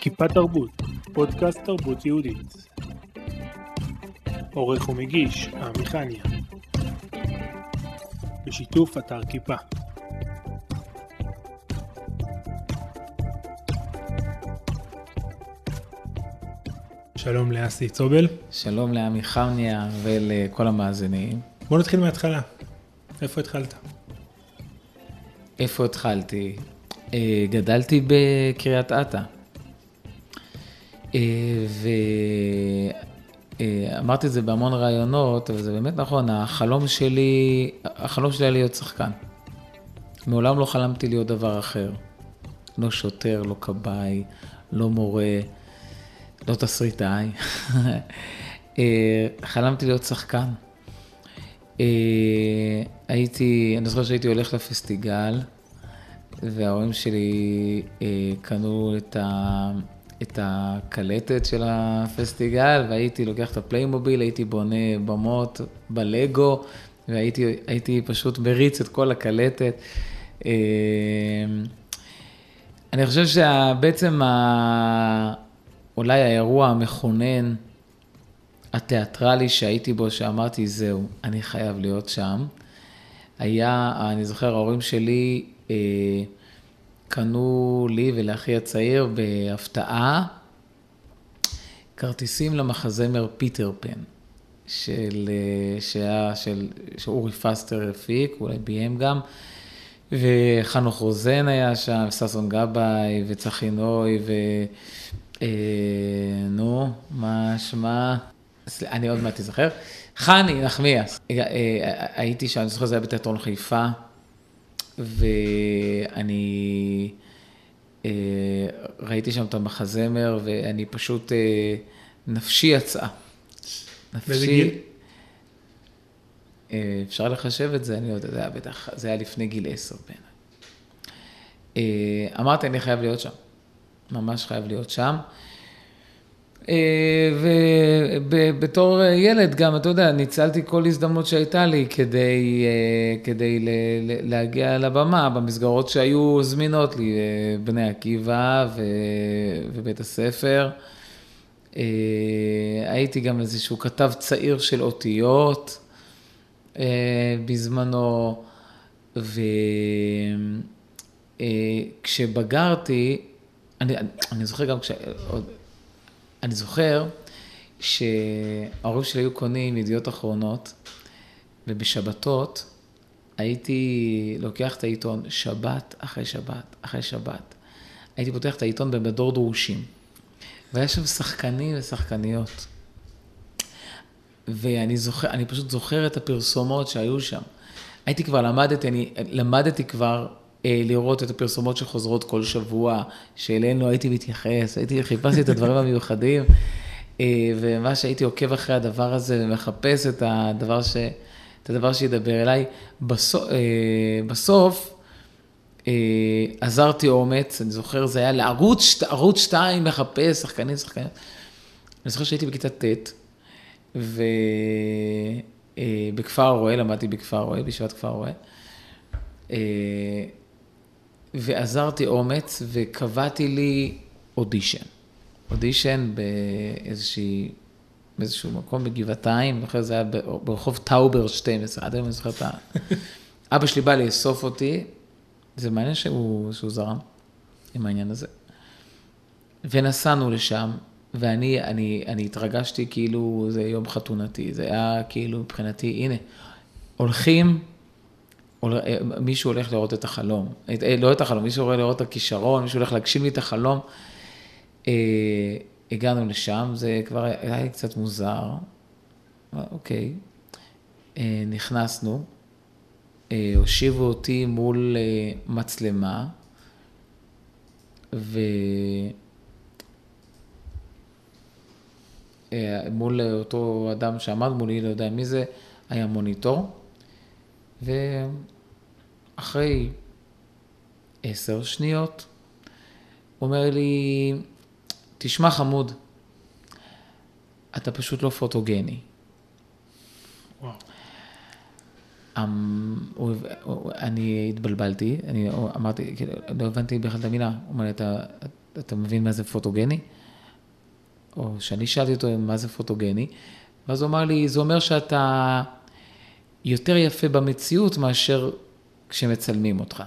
כיפה תרבות, פודקאסט תרבות יהודית. עורך ומגיש, עמיחניה. בשיתוף אתר כיפה. שלום לאסי צובל. שלום לעמי חמניה ולכל המאזינים. בוא נתחיל מההתחלה. איפה התחלת? איפה התחלתי? אה, גדלתי בקריית אתא. אה, ואמרתי את זה בהמון ראיונות, אבל זה באמת נכון, החלום שלי, החלום שלי היה להיות שחקן. מעולם לא חלמתי להיות דבר אחר. לא שוטר, לא כבאי, לא מורה, לא תסריטאי. אה, חלמתי להיות שחקן. הייתי, אני זוכר שהייתי הולך לפסטיגל, וההורים שלי אה, קנו את, ה, את הקלטת של הפסטיגל, והייתי לוקח את הפליימוביל, הייתי בונה במות בלגו, והייתי פשוט מריץ את כל הקלטת. אה, אני חושב שבעצם ה... אולי האירוע המכונן, התיאטרלי שהייתי בו, שאמרתי, זהו, אני חייב להיות שם, היה, אני זוכר, ההורים שלי אה, קנו לי ולאחי הצעיר בהפתעה כרטיסים למחזמר פיטר פן, של, אה, שהיה, של, שאורי פסטר הפיק, אולי ביים גם, וחנוך רוזן היה שם, ששון גבאי וצחי נוי, ו... אה, נו, מה שמה? אני עוד מעט אזכר. חני נחמיאס. אה, אה, הייתי שם, אני זוכר, זה היה בתיאטרון חיפה, ואני אה, ראיתי שם את המחזמר, ואני פשוט, נפשי יצאה. באיזה גיל? אפשר לחשב את זה, אני לא יודע, זה היה בטח, זה היה לפני גיל עשר בעיניי. אמרתי, אני חייב להיות שם. ממש חייב להיות שם. אה, ובתור ילד גם, אתה יודע, ניצלתי כל הזדמנות שהייתה לי כדי, אה, כדי להגיע לבמה במסגרות שהיו זמינות לי, אה, בני עקיבא ובית הספר. הייתי גם איזשהו כתב צעיר של אותיות בזמנו, וכשבגרתי, אני, אני זוכר גם כש... אני זוכר שההורים שלי היו קונים ידיעות אחרונות, ובשבתות הייתי לוקח את העיתון שבת אחרי שבת אחרי שבת. הייתי פותח את העיתון במדור דרושים, והיה שם שחקנים ושחקניות. ואני זוכר, אני פשוט זוכר את הפרסומות שהיו שם. הייתי כבר למדתי, אני למדתי כבר לראות את הפרסומות שחוזרות כל שבוע, שאליהן לא הייתי מתייחס, הייתי, חיפשתי את הדברים המיוחדים, אה, ומה שהייתי עוקב אחרי הדבר הזה ומחפש את הדבר, ש, את הדבר שידבר אליי, בסוף, אה, בסוף עזרתי אומץ, אני זוכר, זה היה לערוץ ערוץ 2 מחפש שחקנים, שחקנים. אני זוכר שהייתי בכיתה ט', ובכפר הרוא"ה, למדתי בכפר הרוא"ה, בישיבת כפר הרוא"ה. ואזרתי אומץ וקבעתי לי אודישן. אודישן באיזושהי, באיזשהו מקום בגבעתיים, אחרי זה היה ברחוב טאובר 12, עד היום אני זוכר את ה... אבא שלי בא לאסוף אותי, זה מעניין שהוא, שהוא זרם עם העניין הזה. ונסענו לשם, ואני אני, אני התרגשתי כאילו זה יום חתונתי, זה היה כאילו מבחינתי, הנה, הולכים מישהו הולך לראות את החלום, אה, לא את החלום, מישהו הולך לראות את הכישרון, מישהו הולך להגשים לי את החלום. אה, הגענו לשם, זה כבר היה לי קצת מוזר, אוקיי, נכנסנו, הושיבו אותי מול מצלמה, ומול אותו אדם שעמד מולי, לא יודע מי זה, היה מוניטור. ואחרי עשר שניות, הוא אומר לי, תשמע חמוד, אתה פשוט לא פוטוגני. וואו. אמ, אני התבלבלתי, אני אמרתי, כאילו, לא הבנתי בכלל את המילה. הוא אומר לי, אתה מבין מה זה פוטוגני? או שאני שאלתי אותו מה זה פוטוגני, ואז הוא אמר לי, זה אומר שאתה יותר יפה במציאות מאשר כשמצלמים אותך.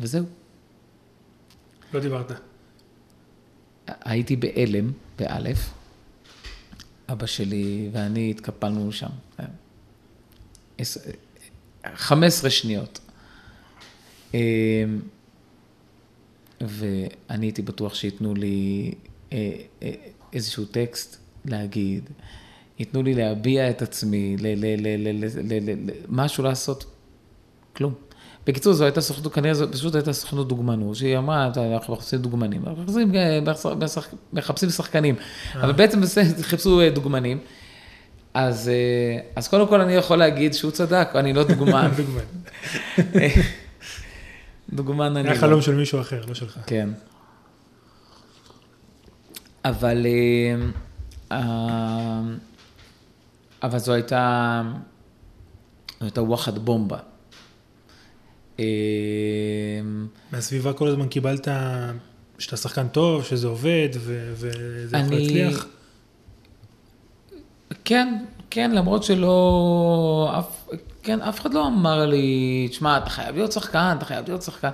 וזהו. לא דיברת. הייתי בהלם, באלף. אבא שלי ואני התקפלנו שם. 15 שניות. אמ, ואני הייתי בטוח שייתנו לי אה, אה, איזשהו טקסט להגיד, ייתנו לי להביע את עצמי, משהו לעשות, כלום. בקיצור, זו הייתה סוכנות, כנראה זו פשוט הייתה סוכנות דוגמנות, שהיא אמרה, אנחנו מחפשים דוגמנים, אנחנו מחפשים, אה, מחפשים שחקנים, אבל בעצם חיפשו דוגמנים. אז, אז קודם כל אני יכול להגיד שהוא צדק, אני לא דוגמן. דוגמן אני... היה חלום של מישהו אחר, לא שלך. כן. אבל, אה, אבל זו הייתה, זו הייתה וואחד בומבה. אה, מהסביבה כל הזמן קיבלת שאתה שחקן טוב, שזה עובד, וזה יכול להצליח? כן, כן, למרות שלא, אף, כן, אף אחד לא אמר לי, תשמע, אתה חייב להיות שחקן, אתה חייב להיות שחקן.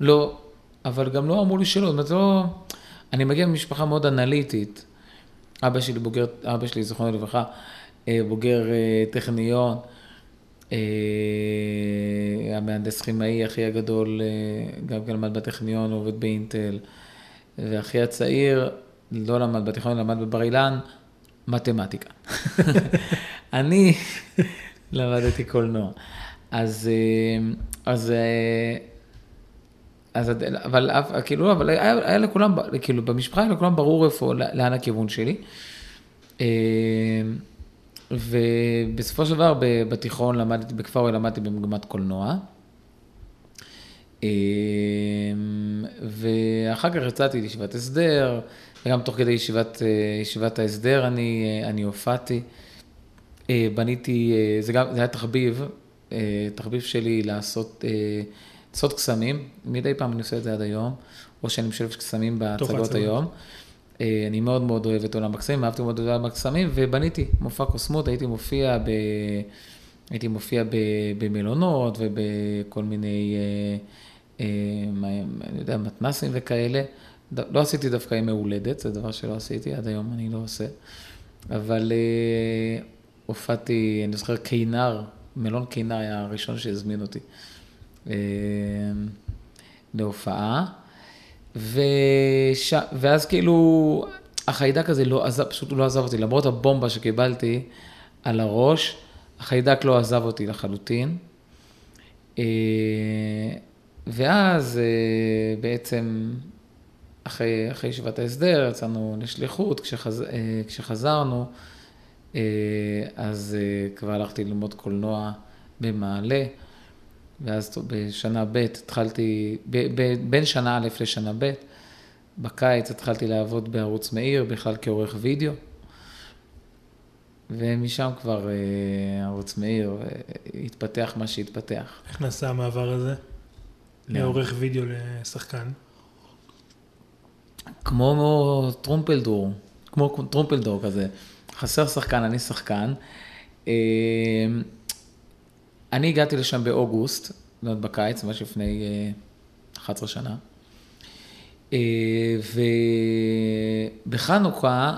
לא, אבל גם לא אמרו לי שלא, זאת אומרת, לא... אני מגיע ממשפחה מאוד אנליטית. אבא שלי בוגר, אבא שלי, זכרונו לברכה, בוגר אה, טכניון, אה, המהנדס כימאי הכי הגדול, גם כן למד בטכניון, עובד באינטל, ואחי הצעיר לא למד בטכניון, למד בבר אילן, מתמטיקה. אני למדתי קולנוע. אז, אז, אז, אבל, כאילו, אבל היה, היה לכולם, כאילו, במשפחה היה לכולם ברור איפה, לאן הכיוון שלי. ובסופו של דבר, בתיכון למדתי, בכפר אוהל למדתי במגמת קולנוע. ואחר כך יצאתי לישיבת הסדר, וגם תוך כדי ישיבת, ישיבת ההסדר אני, אני הופעתי. אה, בניתי, אה, זה גם, זה היה תחביב, אה, תחביב שלי לעשות, לעשות קסמים, מדי פעם אני עושה את זה עד היום, או שאני משלב קסמים בהצגות היום. אני מאוד מאוד אוהב את עולם הקסמים, אהבתי מאוד את עולם הקסמים, ובניתי מופע קוסמות, הייתי מופיע ב... הייתי מופיע ב, במלונות ובכל מיני, אה, אני יודע, מתנסים וכאלה. לא עשיתי דווקא ימי הולדת, זה דבר שלא עשיתי, עד היום אני לא עושה. אבל אה, הופעתי, אני זוכר, קינר, מלון קינר היה הראשון שהזמין אותי אה, להופעה. וש... ואז כאילו, החיידק הזה לא עזב, פשוט לא עזב אותי, למרות הבומבה שקיבלתי על הראש, החיידק לא עזב אותי לחלוטין. אה, ואז אה, בעצם, אחרי, אחרי ישיבת ההסדר, יצאנו לשליחות, כשחז... כשחזרנו, אה, אז אה, כבר הלכתי ללמוד קולנוע במעלה, ואז בשנה ב' התחלתי, בין שנה א' לשנה ב', בקיץ התחלתי לעבוד בערוץ מאיר, בכלל כעורך וידאו, ומשם כבר אה, ערוץ מאיר התפתח מה שהתפתח. איך נעשה המעבר הזה? מעורך וידאו לשחקן? כמו טרומפלדור, כמו טרומפלדור כזה. חסר שחקן, אני שחקן. אה, אני הגעתי לשם באוגוסט, זאת בקיץ, ממש לפני 11 אה, שנה. אה, ובחנוכה,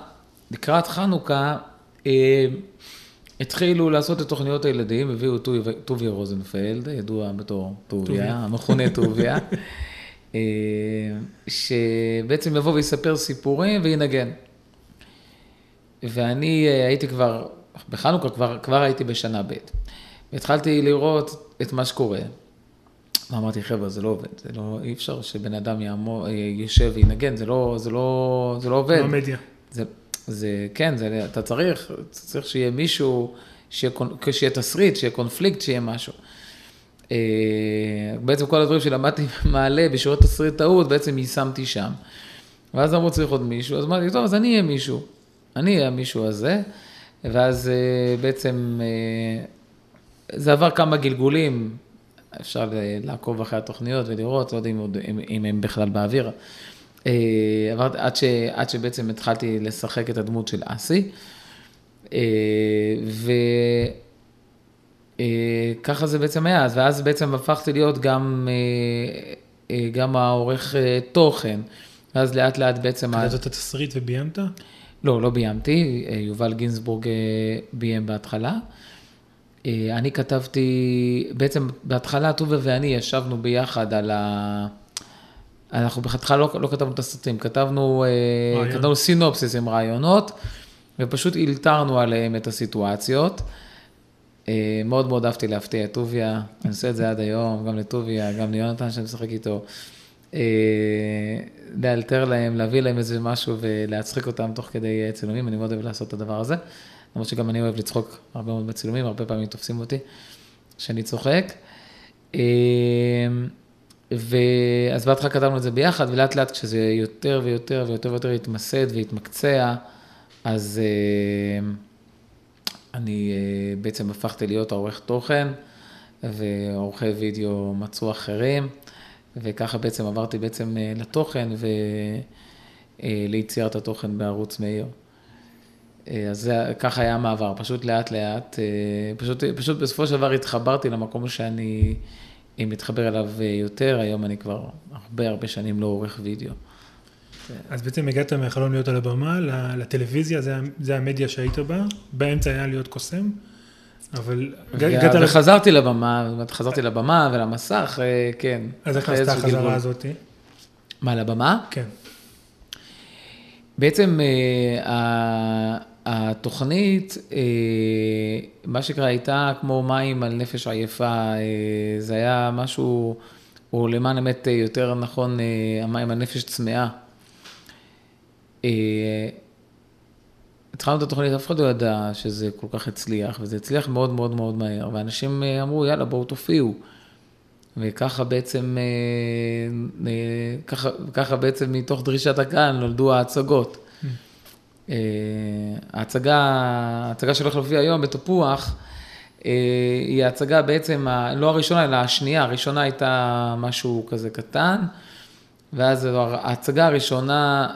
לקראת חנוכה, התחילו לעשות את תוכניות הילדים, הביאו טוביה רוזנפלד, ידוע בתור טוביה, המכונה טוביה, שבעצם יבוא ויספר סיפורים וינגן. ואני אה, הייתי כבר, בחנוכה כבר, כבר הייתי בשנה ב', והתחלתי לראות את מה שקורה. ואמרתי, חבר'ה, זה לא עובד, זה לא, אי אפשר שבן אדם יעמוד, יושב וינגן, זה לא, זה לא, זה לא עובד. לא מדיה. זה, זה, כן, זה, אתה צריך, צריך שיהיה מישהו, שיהיה, שיהיה תסריט, שיהיה קונפליקט, שיהיה משהו. אה, בעצם כל הדברים שלמדתי מעלה בשיעורי תסריטאות, בעצם יישמתי שם. ואז אמרו, צריך עוד מישהו, אז אמרתי, טוב, אז אני אהיה מישהו. אני המישהו הזה, ואז אה, בעצם אה, זה עבר כמה גלגולים. אפשר לעקוב אחרי התוכניות ולראות, לא יודע אם, אם, אם הם בכלל באוויר. עברתי, עד, ש, עד שבעצם התחלתי לשחק את הדמות של אסי. ו... ככה זה בעצם היה, ואז בעצם הפכתי להיות גם, גם העורך תוכן. ואז לאט לאט בעצם... כתבת את התסריט וביימת? לא, לא ביימתי, אה, יובל גינזבורג אה, ביים בהתחלה. אה, אני כתבתי, בעצם בהתחלה טובה ואני ישבנו ביחד על ה... אנחנו בהתחלה לא, לא כתבנו את הסרטים, כתבנו, כתבנו סינופסיס עם רעיונות, ופשוט אילתרנו עליהם את הסיטואציות. מאוד מאוד אהבתי להפתיע את טוביה, אני עושה את זה עד היום, גם לטוביה, גם ליונתן שאני משחק איתו. לאלתר להם, להביא להם איזה משהו ולהצחיק אותם תוך כדי צילומים, אני מאוד אוהב לעשות את הדבר הזה. למרות שגם אני אוהב לצחוק הרבה מאוד בצילומים, הרבה פעמים תופסים אותי שאני צוחק. אמ, ואז בהתחלה כתבנו את זה ביחד, ולאט לאט כשזה יותר ויותר ויותר ויותר התמסד והתמקצע, אז אמ, אני אה, בעצם הפכתי להיות העורך תוכן, ועורכי וידאו מצאו אחרים. וככה בעצם עברתי בעצם אה, לתוכן וליצירת אה, התוכן בערוץ מאיר. אה, אז זה, ככה היה המעבר, פשוט לאט לאט, פשוט, פשוט בסופו של דבר התחברתי למקום שאני מתחבר אליו יותר, היום אני כבר הרבה הרבה שנים לא עורך וידאו. אז בעצם הגעת מהחלום להיות על הבמה לטלוויזיה, זה, זה המדיה שהיית בה, באמצע היה להיות קוסם. אבל הגעת... וחזרתי לבמה, חזרתי לבמה ולמסך, אה, כן. אז איך נעשתה החזרה הזאת? מה, לבמה? כן. בעצם אה, התוכנית, אה, מה שקרה, הייתה כמו מים על נפש עייפה, זה היה משהו, או למען האמת יותר נכון, המים על נפש צמאה. התחלנו את התוכנית, אף אחד לא ידע שזה כל כך הצליח, וזה הצליח מאוד מאוד מאוד מהר, ואנשים אה, אמרו, יאללה, בואו תופיעו. וככה בעצם, אה, אה, ככה, ככה בעצם מתוך דרישת הקהל נולדו ההצגות. Mm. ההצגה, ההצגה שהולכת להופיע היום בתפוח, היא ההצגה בעצם, לא הראשונה, אלא השנייה, הראשונה הייתה משהו כזה קטן. ואז ההצגה הראשונה,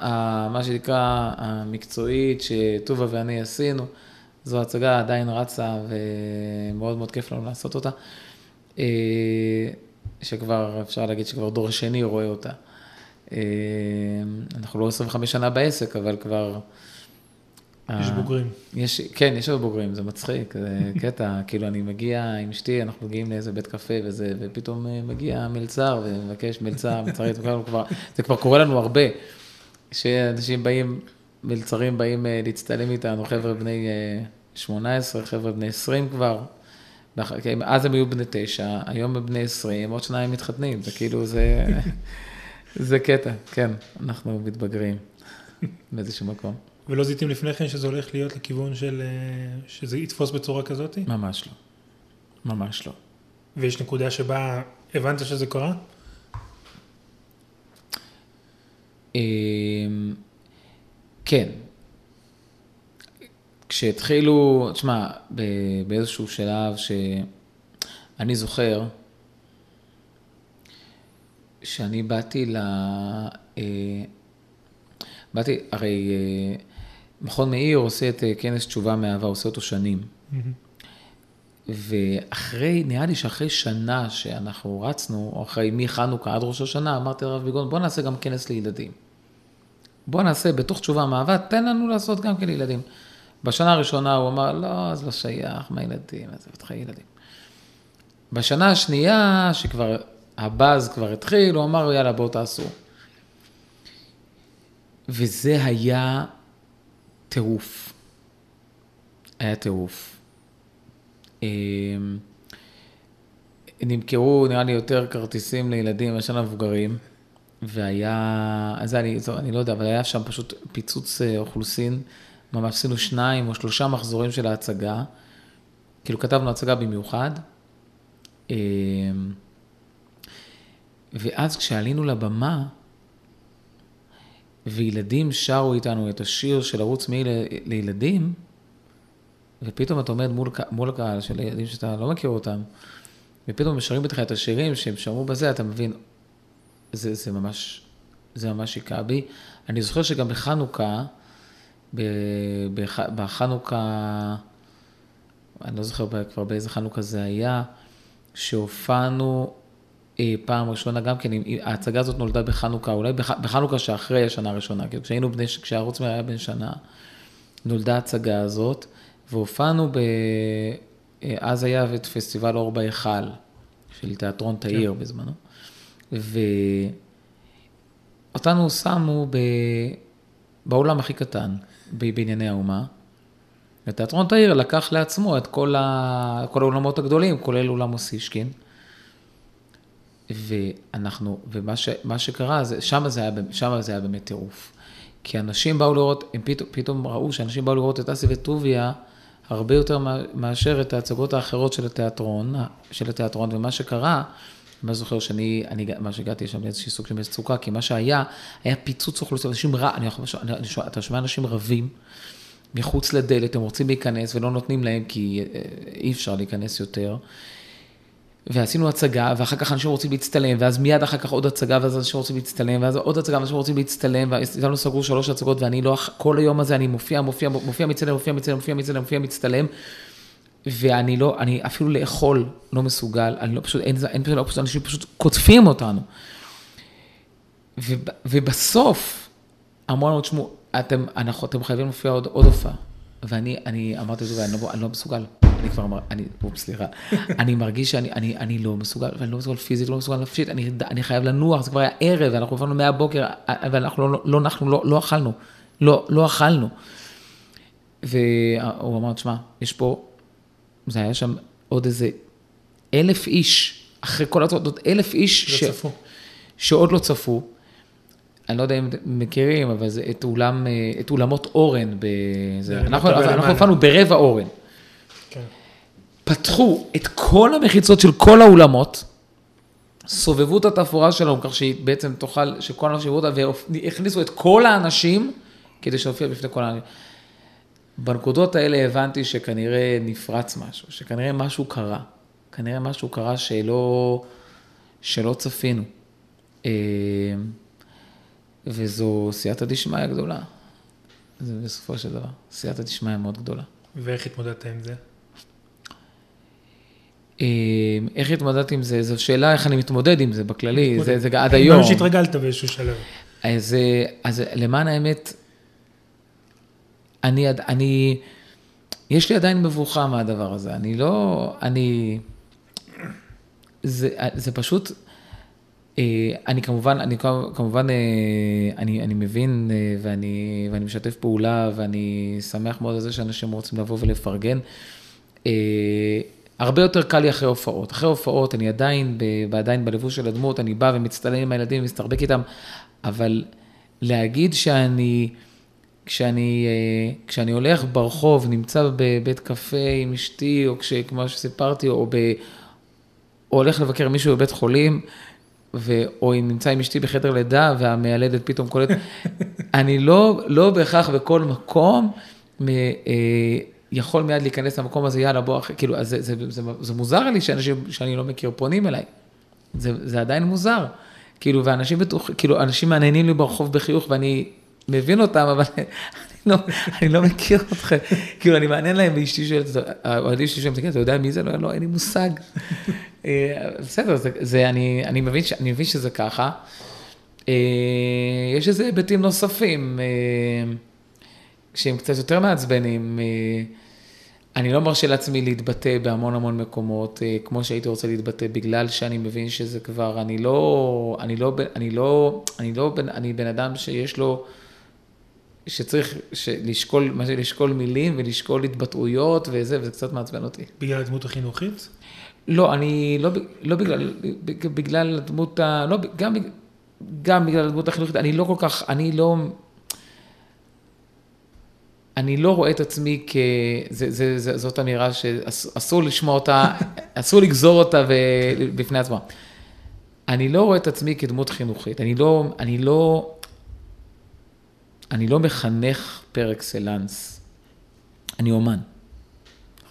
מה שנקרא המקצועית, שטובה ואני עשינו, זו הצגה עדיין רצה ומאוד מאוד כיף לנו לעשות אותה, אה, שכבר, אפשר להגיד שכבר דור שני רואה אותה. אה, אנחנו לא 25 שנה בעסק, אבל כבר... יש בוגרים. יש, כן, יש עוד בוגרים, זה מצחיק, זה קטע, כאילו אני מגיע עם אשתי, אנחנו מגיעים לאיזה בית קפה וזה, ופתאום אה, מגיע מלצר ומבקש מלצר, מלצרית, כבר, זה כבר קורה לנו הרבה, שאנשים באים, מלצרים באים אה, להצטלם איתנו, חבר'ה בני 18, אה, חבר'ה בני 20 כבר, אז הם היו בני 9, היום הם בני 20, עוד שניים מתחתנים, זה כאילו, זה, זה קטע, כן, אנחנו מתבגרים באיזשהו מקום. ולא זיהיתם לפני כן שזה הולך להיות לכיוון של, אה, שזה יתפוס בצורה כזאת? ממש לא. ממש לא. ויש נקודה שבה הבנת שזה קרה? אמ, כן. כשהתחילו, תשמע, באיזשהו שלב שאני זוכר שאני באתי ל... אה, באתי, הרי אה, מכון מאיר עושה את אה, כנס תשובה מאהבה, עושה אותו שנים. ואחרי, נראה לי שאחרי שנה שאנחנו רצנו, או אחרי מחנוכה עד ראש השנה, אמרתי לרב ביגון, בוא נעשה גם כנס לילדים. בוא נעשה בתוך תשובה מאהבה, תן לנו לעשות גם כן לילדים. בשנה הראשונה הוא אמר, לא, אז לא שייך, מה ילדים, איזה בטח ילדים. בשנה השנייה, שכבר הבאז כבר התחיל, הוא אמר, יאללה, בואו תעשו. וזה היה טירוף. היה טירוף. אמ, נמכרו, נראה לי, יותר כרטיסים לילדים מאשר למבוגרים, והיה, אז אני, זו, אני לא יודע, אבל היה שם פשוט פיצוץ אה, אוכלוסין, ממש עשינו שניים או שלושה מחזורים של ההצגה, כאילו כתבנו הצגה במיוחד, אמ, ואז כשעלינו לבמה, וילדים שרו איתנו את השיר של ערוץ מי לילדים, ופתאום אתה עומד מול, מול הקהל של ילדים שאתה לא מכיר אותם, ופתאום משרים איתך את השירים שהם שמעו בזה, אתה מבין, זה, זה ממש, זה ממש היכה בי. אני זוכר שגם בחנוכה, בחנוכה, אני לא זוכר כבר באיזה חנוכה זה היה, שהופענו פעם ראשונה, גם כן, ההצגה הזאת נולדה בחנוכה, אולי בח- בחנוכה שאחרי השנה הראשונה, כאילו כשהיינו בני, כשהערוץ היה בן שנה, נולדה ההצגה הזאת, והופענו ב... אה, אז היה את פסטיבל אור בהיכל, של תיאטרון תאיר בזמנו, ואותנו שמו ב... באולם הכי קטן, בענייני האומה. ותיאטרון תאיר לקח לעצמו את כל, ה... כל האולמות הגדולים, כולל אולם אוסישקין. ואנחנו, ומה ש, מה שקרה, זה, שם, זה היה, שם זה היה באמת טירוף. כי אנשים באו לראות, הם פתאום, פתאום ראו שאנשים באו לראות את אסי וטוביה הרבה יותר מה- מאשר את ההצגות האחרות של התיאטרון, של התיאטרון, ומה שקרה, אני זוכר שאני, אני, ממש הגעתי שם לאיזשהי סוג של מצוקה, כי מה שהיה, היה פיצוץ אוכלוסיות, אנשים רע, אני אני, אני, אתה שומע אנשים רבים מחוץ לדלת, הם רוצים להיכנס ולא נותנים להם כי אה, אי אפשר להיכנס יותר. ועשינו הצגה, ואחר כך אנשים רוצים להצטלם, ואז מיד אחר כך עוד הצגה, ואז אנשים רוצים להצטלם, ואז עוד הצגה, ואנשים רוצים להצטלם, ואיתנו סגרו שלוש הצגות, ואני לא, כל היום הזה אני מופיע, מופיע, מופיע, מצטלם, מופיע, מצטלם, מופיע, מצטלם, מופיע, מצטלם, ואני לא, אני אפילו לאכול לא מסוגל, אני לא פשוט, אין, אין פשוט, לא, פשוט, אנשים פשוט קוטפים אותנו. וב, ובסוף, אמרו לנו, תשמעו, אתם, אנחנו, אתם חייבים להופיע עוד, עוד הופעה. ואני אני אמרתי לזה, אני לא, אני לא מסוגל. אני כבר, אמר- אני, אופס, סליחה. אני מרגיש שאני אני, אני לא מסוגל, ואני לא מסוגל פיזית, לא מסוגל נפשית, אני, אני חייב לנוח, זה כבר היה ערב, אנחנו הופענו מהבוקר, ואנחנו לא, לא, אנחנו לא, לא אכלנו. לא, לא אכלנו. והוא אמר, תשמע, יש פה, זה היה שם עוד איזה אלף איש, אחרי כל עוד אלף איש לא צפו. שעוד לא צפו. אני לא יודע אם אתם מכירים, אבל זה את, אולם, אה, את אולמות אורן. בזה. זה אנחנו. הופענו ברבע אורן. פתחו את כל המחיצות של כל האולמות, סובבו את התפאורה שלנו, כך שהיא בעצם תוכל, שכל האנשים יראו אותה, והכניסו את כל האנשים כדי שיופיע בפני כל האנשים. בנקודות האלה הבנתי שכנראה נפרץ משהו, שכנראה משהו קרה. כנראה משהו קרה שלא, שלא צפינו. אה, וזו סייעתא דשמיא גדולה. זה בסופו של דבר, סייעתא דשמיא מאוד גדולה. ואיך התמודדת עם זה? אה, איך התמודדתי עם זה? זו שאלה איך אני מתמודד עם זה בכללי. זה, זה עד היום. מאמין שהתרגלת באיזשהו שלב. אז, אה, אז למען האמת, אני, אני, יש לי עדיין מבוכה מהדבר הזה. אני לא, אני, זה, זה פשוט, אה, אני כמובן, אני כמובן, אה, אני, אני מבין אה, ואני, ואני משתף פעולה ואני שמח מאוד על זה שאנשים רוצים לבוא ולפרגן. הרבה יותר קל לי אחרי הופעות. אחרי הופעות אני עדיין, ב- עדיין בלבוש של הדמות, אני בא ומצטלם עם הילדים ומסתרבק איתם, אבל להגיד שאני, כשאני, אה, כשאני הולך ברחוב, נמצא בבית קפה עם אשתי, או כש, כמו שסיפרתי, או, ב, או הולך לבקר מישהו בבית חולים, ו, או אם נמצא עם אשתי בחדר לידה והמיילדת פתאום קולט, אני לא, לא בהכרח בכל מקום מ, אה, יכול מיד להיכנס למקום הזה, יאללה בוא, אחי, כאילו, אז זה, זה, זה, זה מוזר לי שאנשים שאני לא מכיר פונים אליי. זה, זה עדיין מוזר. כאילו, ואנשים בטוח, כאילו, אנשים מעניינים לי ברחוב בחיוך ואני מבין אותם, אבל אני לא, אני לא מכיר אתכם. כאילו, אני מעניין להם, ואשתי שואלת, האוהדים שלי שואלים, תגיד, אתה יודע מי זה? לא, לא, אין לי מושג. אה, בסדר, זה, זה, אני, אני, מבין, ש- אני מבין שזה ככה. אה, יש איזה היבטים נוספים, אה, שהם קצת יותר מעצבנים. אה, אני לא מרשה לעצמי להתבטא בהמון המון מקומות, אה, כמו שהייתי רוצה להתבטא, בגלל שאני מבין שזה כבר, אני לא, אני לא, אני לא, אני לא, בן- אני בן אדם שיש לו, שצריך לשקול, מה זה לשקול מילים ולשקול התבטאויות וזה, וזה קצת מעצבן אותי. בגלל הדמות החינוכית? לא, אני, לא, לא בגלל, בגלל הדמות ה... לא, גם, גם בגלל הדמות החינוכית, אני לא כל כך, אני לא... אני לא רואה את עצמי כ... זה, זה, זה, זאת אמירה שאסור לשמוע אותה, אסור לגזור אותה ו... בפני עצמה. אני לא רואה את עצמי כדמות חינוכית, אני לא, אני לא, אני לא מחנך פר אקסלנס, אני אומן,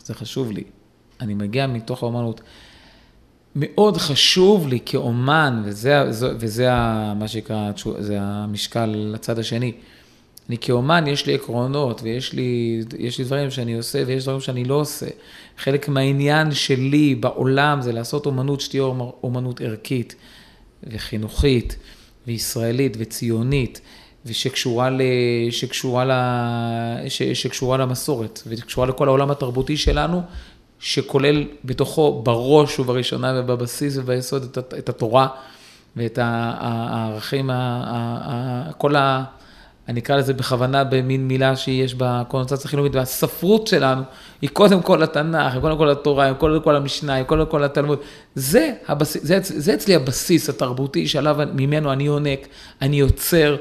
זה חשוב לי. אני מגיע מתוך האומנות. מאוד חשוב לי כאומן, וזה, וזה מה שנקרא, זה המשקל לצד השני. אני כאומן, יש לי עקרונות, ויש לי, לי דברים שאני עושה, ויש דברים שאני לא עושה. חלק מהעניין שלי בעולם זה לעשות אומנות שתהיה אומנות ערכית, וחינוכית, וישראלית, וציונית, ושקשורה, ל, שקשורה, ל, ש, שקשורה למסורת, וקשורה לכל העולם התרבותי שלנו, שכולל בתוכו בראש ובראשונה ובבסיס וביסוד את, את התורה ואת הערכים, כל ה... אני אקרא לזה בכוונה במין מילה שיש בה קונוטציה חינוכית, והספרות שלנו היא קודם כל התנ"ך, היא קודם כל התורה, היא קודם כל המשנה, היא קודם כל התלמוד. זה, הבסיס, זה, זה אצלי הבסיס התרבותי שעליו, ממנו אני יונק, אני יוצר,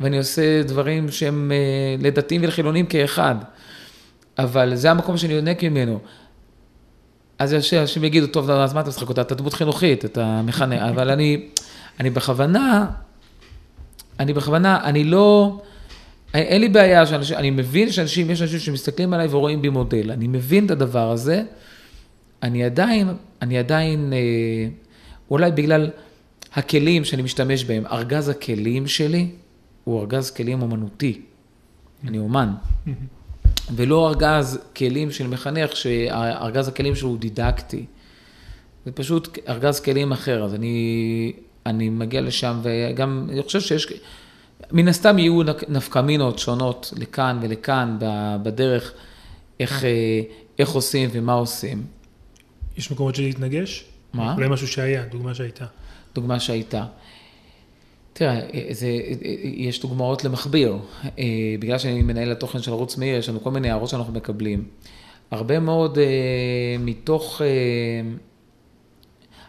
ואני עושה דברים שהם אה, לדתיים ולחילונים כאחד. אבל זה המקום שאני יונק ממנו. אז אנשים יגידו, טוב, אז מה אתה משחק אותה? אתה דמות חינוכית, אתה מכנה, אבל אני, אני בכוונה, אני בכוונה, אני לא, אין לי בעיה שאנשים, אני מבין שאנשים, יש אנשים שמסתכלים עליי ורואים בי מודל, אני מבין את הדבר הזה, אני עדיין, אני עדיין, אה, אולי בגלל הכלים שאני משתמש בהם, ארגז הכלים שלי הוא ארגז כלים אומנותי, אני אומן. ולא ארגז כלים של מחנך, שארגז הכלים שלו הוא דידקטי. זה פשוט ארגז כלים אחר, אז אני, אני מגיע לשם, וגם, אני חושב שיש, מן הסתם יהיו נפקמינות שונות לכאן ולכאן בדרך, איך, איך עושים ומה עושים. יש מקומות שלהתנגש? מה? אולי משהו שהיה, דוגמה שהייתה. דוגמה שהייתה. תראה, זה, יש דוגמאות למכביר. אה, בגלל שאני מנהל התוכן של ערוץ מאיר, יש לנו כל מיני הערות שאנחנו מקבלים. הרבה מאוד אה, מתוך, אה,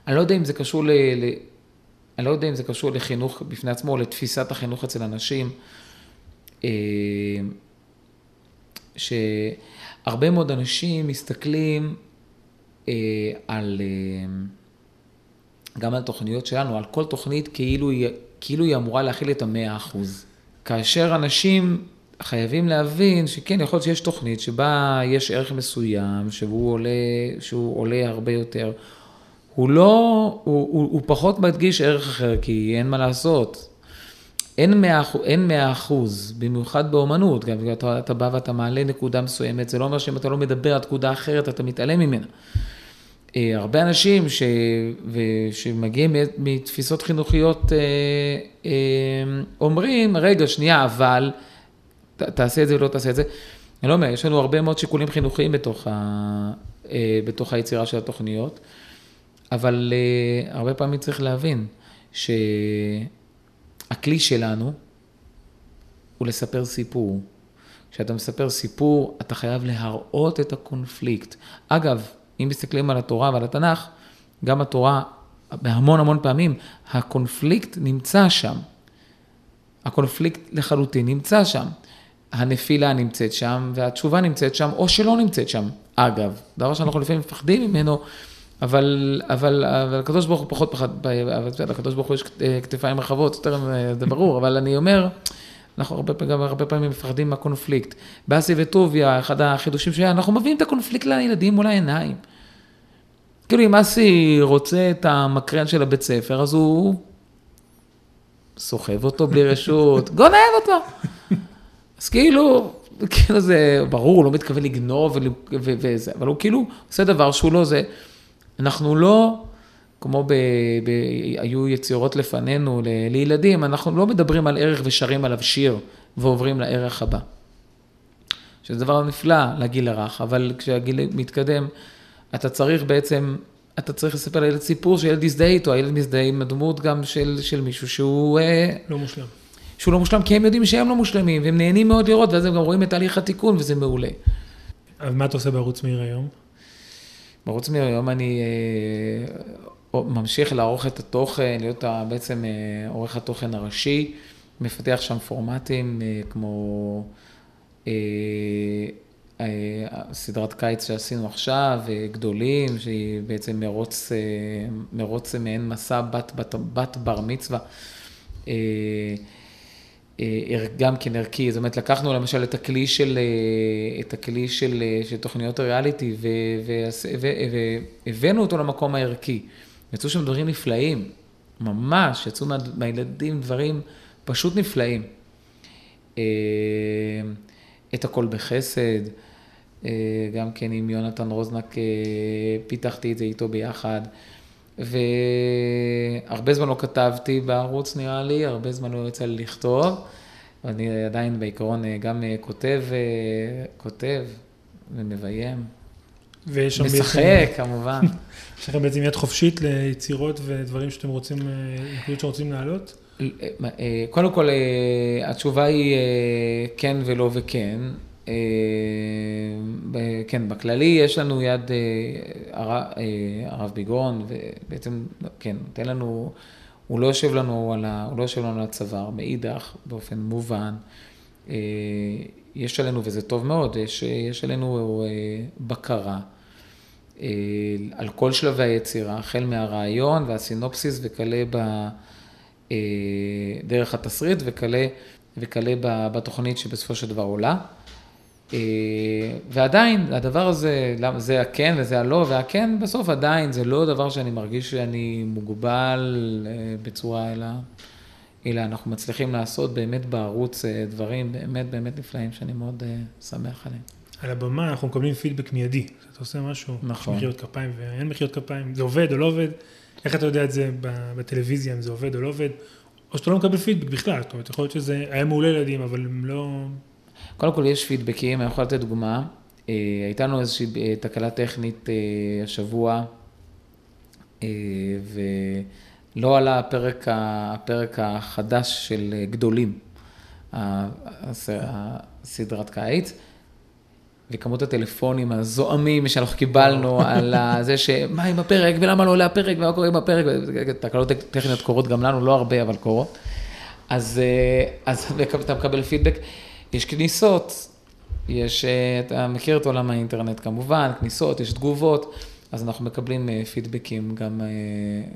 אני לא יודע אם זה קשור ל... אני לא יודע אם זה קשור לחינוך בפני עצמו, לתפיסת החינוך אצל אנשים, שהרבה מאוד אנשים מסתכלים על, גם על תוכניות שלנו, על כל תוכנית כאילו היא כאילו היא אמורה להכיל את המאה אחוז. כאשר אנשים חייבים להבין שכן, יכול להיות שיש תוכנית שבה יש ערך מסוים, שהוא עולה, שהוא עולה הרבה יותר. הוא לא, הוא, הוא, הוא פחות מדגיש ערך אחר, כי אין מה לעשות. אין מאה, אין מאה אחוז, במיוחד באומנות, גם אתה, אתה בא ואתה מעלה נקודה מסוימת, זה לא אומר שאם אתה לא מדבר על נקודה אחרת, אתה מתעלם ממנה. אה, הרבה אנשים ש... שמגיעים מתפיסות חינוכיות אה, אה, אומרים, רגע, שנייה, אבל תעשה את זה ולא תעשה את זה. אני לא אומר, יש לנו הרבה מאוד שיקולים חינוכיים בתוך, ה... בתוך היצירה של התוכניות, אבל הרבה פעמים צריך להבין שהכלי שלנו הוא לספר סיפור. כשאתה מספר סיפור, אתה חייב להראות את הקונפליקט. אגב, אם מסתכלים על התורה ועל התנ"ך, גם התורה, בהמון המון פעמים, הקונפליקט נמצא שם. הקונפליקט לחלוטין נמצא שם. הנפילה נמצאת שם, והתשובה נמצאת שם, או שלא נמצאת שם. אגב, דבר שאנחנו לפעמים מפחדים ממנו, אבל, אבל, אבל הקדוש ברוך הוא פחות פחד, אבל לקדוש ברוך הוא יש כתפיים רחבות, יותר זה ברור, אבל אני אומר, אנחנו הרבה, גם הרבה פעמים מפחדים מהקונפליקט. באסי וטוביה, אחד החידושים שהיה, אנחנו מביאים את הקונפליקט לילדים מול העיניים. כאילו אם אסי רוצה את המקרן של הבית ספר, אז הוא סוחב אותו בלי רשות, גונב אותו. אז כאילו, כאילו זה ברור, הוא לא מתכוון לגנוב וזה, אבל הוא כאילו עושה דבר שהוא לא זה. אנחנו לא, כמו ב, ב, היו יצירות לפנינו ל, לילדים, אנחנו לא מדברים על ערך ושרים עליו שיר ועוברים לערך הבא. שזה דבר נפלא לגיל הרך, אבל כשהגיל מתקדם, אתה צריך בעצם, אתה צריך לספר לילד סיפור שילד יזדהה איתו, הילד מזדהה עם הדמות גם של, של מישהו שהוא... אה, לא מושלם. שהוא לא מושלם, כי הם יודעים שהם לא מושלמים, והם נהנים מאוד לראות, ואז הם גם רואים את תהליך התיקון, וזה מעולה. אז מה אתה עושה בערוץ מאיר היום? בערוץ מאיר היום אני אה, ממשיך לערוך את התוכן, להיות בעצם אה, עורך התוכן הראשי, מפתח שם פורמטים אה, כמו... סדרת קיץ שעשינו עכשיו, גדולים, שהיא בעצם מרוץ, מרוץ מעין מסע בת, בת, בת בר מצווה. גם כן ערכי, זאת אומרת, לקחנו למשל את הכלי של, את הכלי של, של תוכניות הריאליטי והבאנו אותו למקום הערכי. יצאו שם דברים נפלאים, ממש, יצאו מה, מהילדים דברים פשוט נפלאים. אה, את הכל בחסד, אה, גם כן עם יונתן רוזנק אה, פיתחתי את זה איתו ביחד. והרבה זמן לא כתבתי בערוץ נראה לי, הרבה זמן לא יצא לי לכתוב. אני עדיין בעיקרון גם כותב, כותב ומביים. ויש שם משחק, בעצם... כמובן. יש לכם בעצם יד חופשית ליצירות ודברים שאתם רוצים, נקודות שרוצים להעלות? קודם כל, התשובה היא כן ולא וכן. כן, בכללי יש לנו יד הרב ביגרון, ובעצם, כן, נותן לנו, הוא לא יושב לנו על, ה, הוא לא יושב לנו על הצוואר, מאידך, באופן מובן. יש עלינו, וזה טוב מאוד, יש, יש עלינו בקרה על כל שלבי היצירה, החל מהרעיון והסינופסיס וכלה ב... דרך התסריט וכלה, וכלה בתוכנית שבסופו של דבר עולה. ועדיין, הדבר הזה, זה הכן וזה הלא, והכן בסוף עדיין, זה לא דבר שאני מרגיש שאני מוגבל בצורה, אלא, אלא אנחנו מצליחים לעשות באמת בערוץ דברים באמת באמת נפלאים, שאני מאוד שמח עליהם. על הבמה אנחנו מקבלים פידבק מיידי, אתה עושה משהו, נכון. יש מחיאות כפיים ואין מחיאות כפיים, זה עובד או לא עובד, איך אתה יודע את זה בטלוויזיה, אם זה עובד או לא עובד, או שאתה לא מקבל פידבק בכלל, זאת אומרת, יכול להיות שזה היה מעולה לילדים, אבל הם לא... קודם כל יש פידבקים, אני יכול לתת דוגמה, אה, הייתה לנו איזושהי אה, תקלה טכנית אה, השבוע, ולא עלה הפרק, הפרק החדש של גדולים, הסדרת קיץ. וכמות הטלפונים הזועמים שאנחנו קיבלנו על זה שמה עם הפרק ולמה לא עולה הפרק ומה קורה עם הפרק, תקלות טכניות קורות גם לנו, לא הרבה אבל קורות. אז, אז אתה מקבל פידבק. יש כניסות, יש, אתה מכיר את עולם האינטרנט כמובן, כניסות, יש תגובות, אז אנחנו מקבלים פידבקים גם,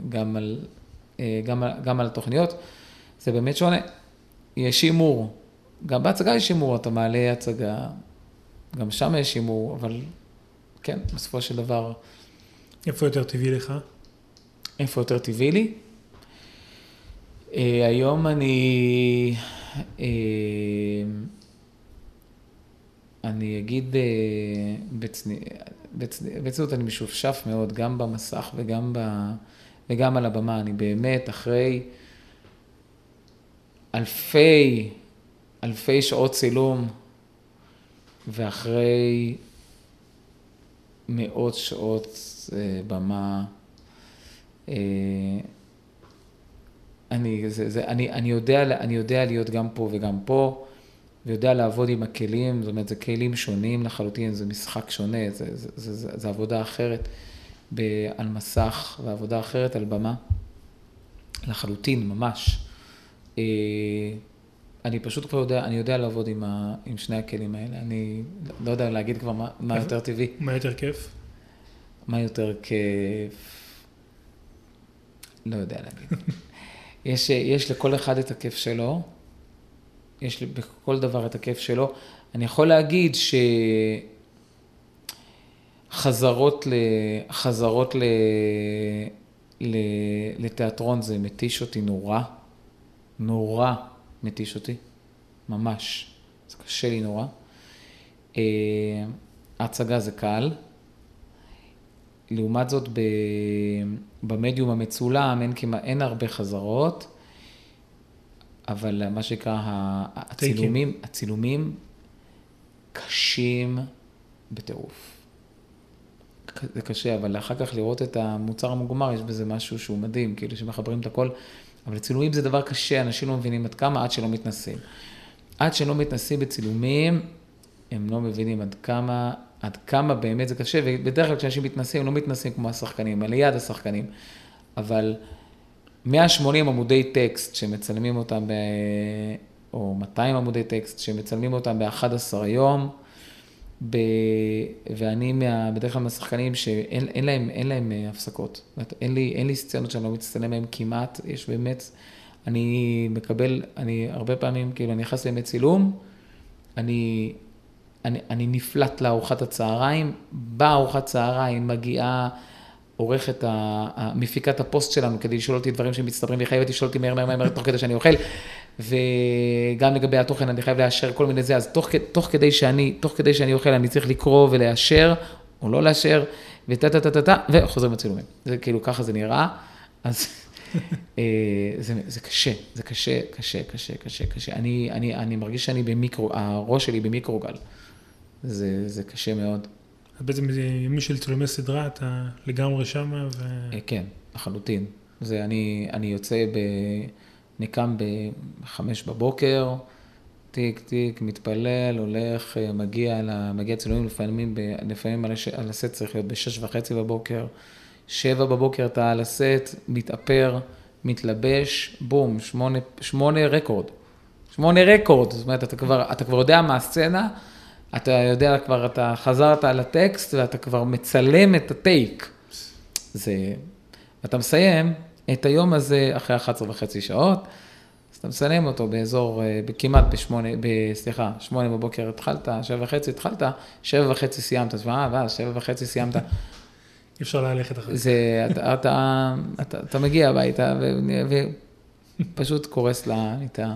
גם, על, גם, גם על התוכניות. זה באמת שונה. יש הימור, גם בהצגה יש הימור, אתה מעלה הצגה. גם שם יש הימור, אבל כן, בסופו של דבר... איפה יותר טבעי לך? איפה יותר טבעי לי? היום אני... אני אגיד uh, בצניעות, אני משופשף מאוד, גם במסך וגם, ב, וגם על הבמה. אני באמת, אחרי אלפי, אלפי שעות צילום, ואחרי מאות שעות אה, במה, אה, אני, זה, זה, אני, אני, יודע, אני יודע להיות גם פה וגם פה, ויודע לעבוד עם הכלים, זאת אומרת, זה כלים שונים לחלוטין, זה משחק שונה, זה, זה, זה, זה, זה עבודה אחרת ב, על מסך ועבודה אחרת על במה, לחלוטין, ממש. אה, אני פשוט כבר יודע, אני יודע לעבוד עם, ה, עם שני הכלים האלה. אני לא יודע להגיד כבר מה, מה יותר טבעי. מה יותר כיף? מה יותר כיף? לא יודע להגיד. יש, יש לכל אחד את הכיף שלו, יש בכל דבר את הכיף שלו. אני יכול להגיד שחזרות ל... חזרות ל... ל... לתיאטרון זה מתיש אותי נורא, נורא. מתיש אותי, ממש. זה קשה לי נורא. אה, ההצגה זה קל. לעומת זאת, במדיום המצולם אין, כמה, אין הרבה חזרות, אבל מה שנקרא, הצילומים, הצילומים קשים בטירוף. זה קשה, אבל אחר כך לראות את המוצר המוגמר, יש בזה משהו שהוא מדהים, כאילו שמחברים את הכל. אבל צילומים זה דבר קשה, אנשים לא מבינים עד כמה, עד שלא מתנסים. עד שלא מתנסים בצילומים, הם לא מבינים עד כמה, עד כמה באמת זה קשה, ובדרך כלל כשאנשים מתנסים, הם לא מתנסים כמו השחקנים, הם ליד השחקנים. אבל 180 עמודי טקסט שמצלמים אותם, ב... או 200 עמודי טקסט שמצלמים אותם ב-11 יום, ב... ואני מה... בדרך כלל מהשחקנים שאין אין להם, אין להם אה, הפסקות. אין לי, אין לי סצנות שאני לא מצטלם בהן כמעט, יש באמת, אני מקבל, אני הרבה פעמים, כאילו, אני נכנס לימי צילום, אני, אני, אני נפלט לארוחת הצהריים, בארוחת צהריים מגיעה, עורכת, מפיקת הפוסט שלנו, כדי לשאול אותי דברים שמצטברים לי, חייבת לשאול אותי מהר מהר מהר תוך כדי שאני אוכל, וגם לגבי התוכן אני חייב לאשר כל מיני זה, אז תוך, תוך כדי שאני, תוך כדי שאני אוכל אני צריך לקרוא ולאשר, או לא לאשר, וטה טה טה טה טה, וחוזרים לצילומים. זה כאילו, ככה זה נראה, אז אה, זה, זה קשה, זה קשה, קשה, קשה, קשה, קשה. אני, אני, אני מרגיש שאני במיקרו, הראש שלי במיקרוגל. זה, זה קשה מאוד. בעצם ימי של צילומי סדרה, אתה לגמרי שמה ו... אה, כן, לחלוטין. זה אני, אני יוצא ב... אני קם בחמש בבוקר, תיק, תיק, מתפלל, הולך, אה, מגיע, מגיע צילומים לפעמים, ב, לפעמים על, הש, על הסט צריך להיות בשש וחצי בבוקר, שבע בבוקר אתה על הסט, מתאפר, מתלבש, בום, שמונה, שמונה רקורד. שמונה רקורד, זאת אומרת, אתה כבר, אתה כבר יודע מה הסצנה, אתה יודע כבר, אתה חזרת על הטקסט ואתה כבר מצלם את הטייק. זה, אתה מסיים את היום הזה אחרי 11 וחצי שעות, אז אתה מסיים אותו באזור, אה, כמעט בשמונה, סליחה, שמונה בבוקר התחלת, שבע וחצי התחלת, שבע וחצי סיימת, אז מה, ואז שבע וחצי סיימת. אי אפשר ללכת אחרי זה. אתה, אתה, אתה, אתה מגיע הביתה ופשוט קורס למיטה.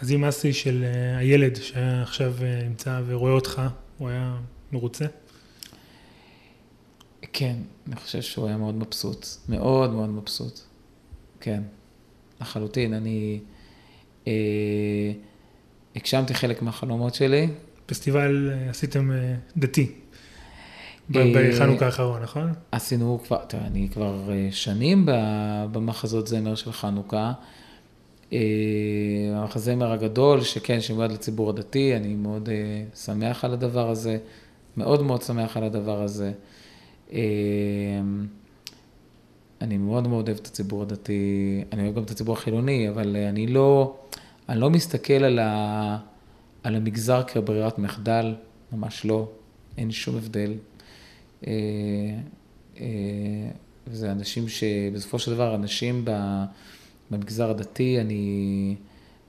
אז אם אסי של אה, הילד שעכשיו אה, נמצא ורואה אותך, הוא היה מרוצה? כן, אני חושב שהוא היה מאוד מבסוט, מאוד מאוד מבסוט. כן, לחלוטין. אני אה, הגשמתי חלק מהחלומות שלי. פסטיבל אה, עשיתם אה, דתי. בחנוכה האחרון, נכון? עשינו כבר, תראה, אני כבר שנים במחזות זמר של חנוכה. המחזמר הגדול, שכן, שמיועד לציבור הדתי, אני מאוד שמח על הדבר הזה, מאוד מאוד שמח על הדבר הזה. אני מאוד מאוד אוהב את הציבור הדתי, אני אוהב גם את הציבור החילוני, אבל אני לא, אני לא מסתכל על, ה, על המגזר כברירת מחדל, ממש לא, אין שום הבדל. וזה אנשים שבסופו של דבר, אנשים במגזר הדתי, אני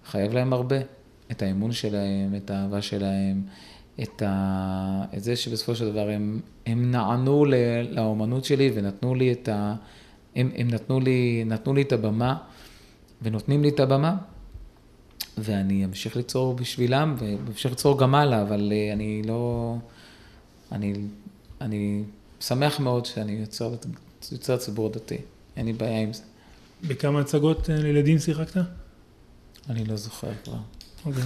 חייב להם הרבה. את האמון שלהם, את האהבה שלהם, את, ה... את זה שבסופו של דבר הם, הם נענו לאומנות שלי ונתנו לי את ה... הם, הם נתנו, לי, נתנו לי את הבמה ונותנים לי את הבמה, ואני אמשיך ליצור בשבילם ואמשיך ליצור גם הלאה, אבל אה, אני לא... אני, אני שמח מאוד שאני יוצר, יוצר ציבור דתי, אין לי בעיה עם זה. בכמה הצגות אה, לילדים שיחקת? אני לא זוכר כבר. אוקיי.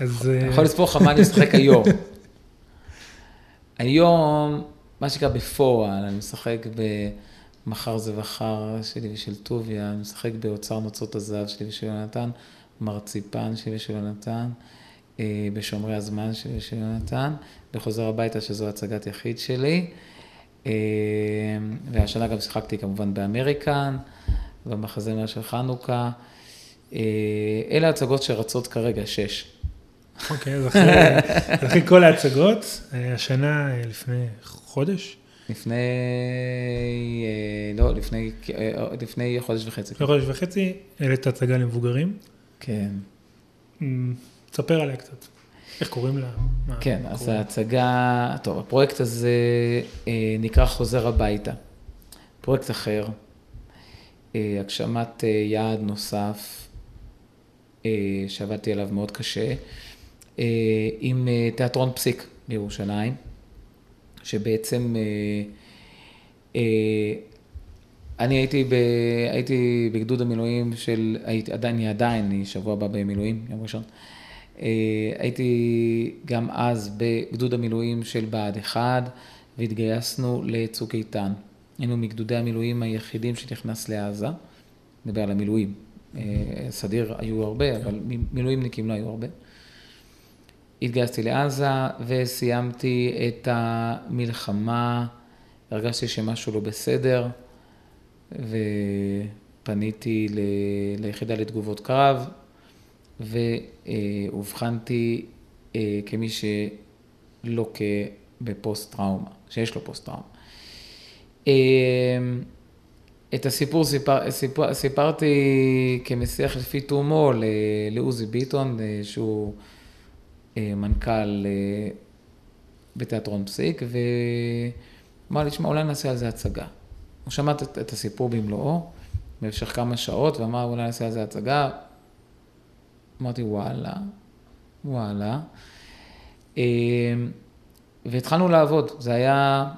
אז... אני יכול לספור לך מה אני משחק היום. היום, מה שנקרא בפועל, אני משחק ב"מחר זה בחר" שלי ושל טוביה, אני משחק באוצר נוצות הזהב שלי ושל יונתן, מרציפן שלי ושל יונתן, אה, בשומרי הזמן שלי ושל יונתן, וחוזר הביתה שזו הצגת יחיד שלי. אה, והשנה גם שיחקתי כמובן באמריקן, במחזמר של חנוכה. אה, אלה הצגות שרצות כרגע, שש. אוקיי, אז אחרי, כל ההצגות, אה, השנה אה, לפני חודש? לפני, לא, לפני, לפני חודש וחצי. לפני חודש וחצי, העלית הצגה למבוגרים. כן. תספר עליה קצת. איך קוראים לה? כן, אז? ההצגה, טוב, הפרויקט הזה נקרא חוזר הביתה. פרויקט אחר, הגשמת יעד נוסף. אה, שעבדתי עליו מאוד קשה, אה, עם אה, תיאטרון פסיק בירושלים, שבעצם אני הייתי, ב, הייתי בגדוד המילואים של, עדיין, אני עדיין, אני שבוע הבא במילואים, יום ראשון. הייתי גם אז בגדוד המילואים של בה"ד 1 והתגייסנו לצוק איתן. היינו מגדודי המילואים היחידים שנכנס לעזה, נדבר על המילואים, אה, סדיר היו הרבה, אבל מילואימניקים לא היו הרבה. התגייסתי לעזה וסיימתי את המלחמה, הרגשתי שמשהו לא בסדר, ופניתי ל... ליחידה לתגובות קרב, ואובחנתי אה, כמי שלוקה בפוסט טראומה, שיש לו פוסט טראומה. אה, את הסיפור סיפר, סיפר, סיפרתי כמשיח לפי תומו לעוזי ביטון, שהוא אה, מנכ"ל אה, בתיאטרון פסיק, ואמר לי, שמע, אולי נעשה על זה הצגה. הוא שמע את, את הסיפור במלואו, במשך כמה שעות, ואמר, אולי נעשה על זה הצגה. אמרתי, וואלה, וואלה. אה, והתחלנו לעבוד. זה היה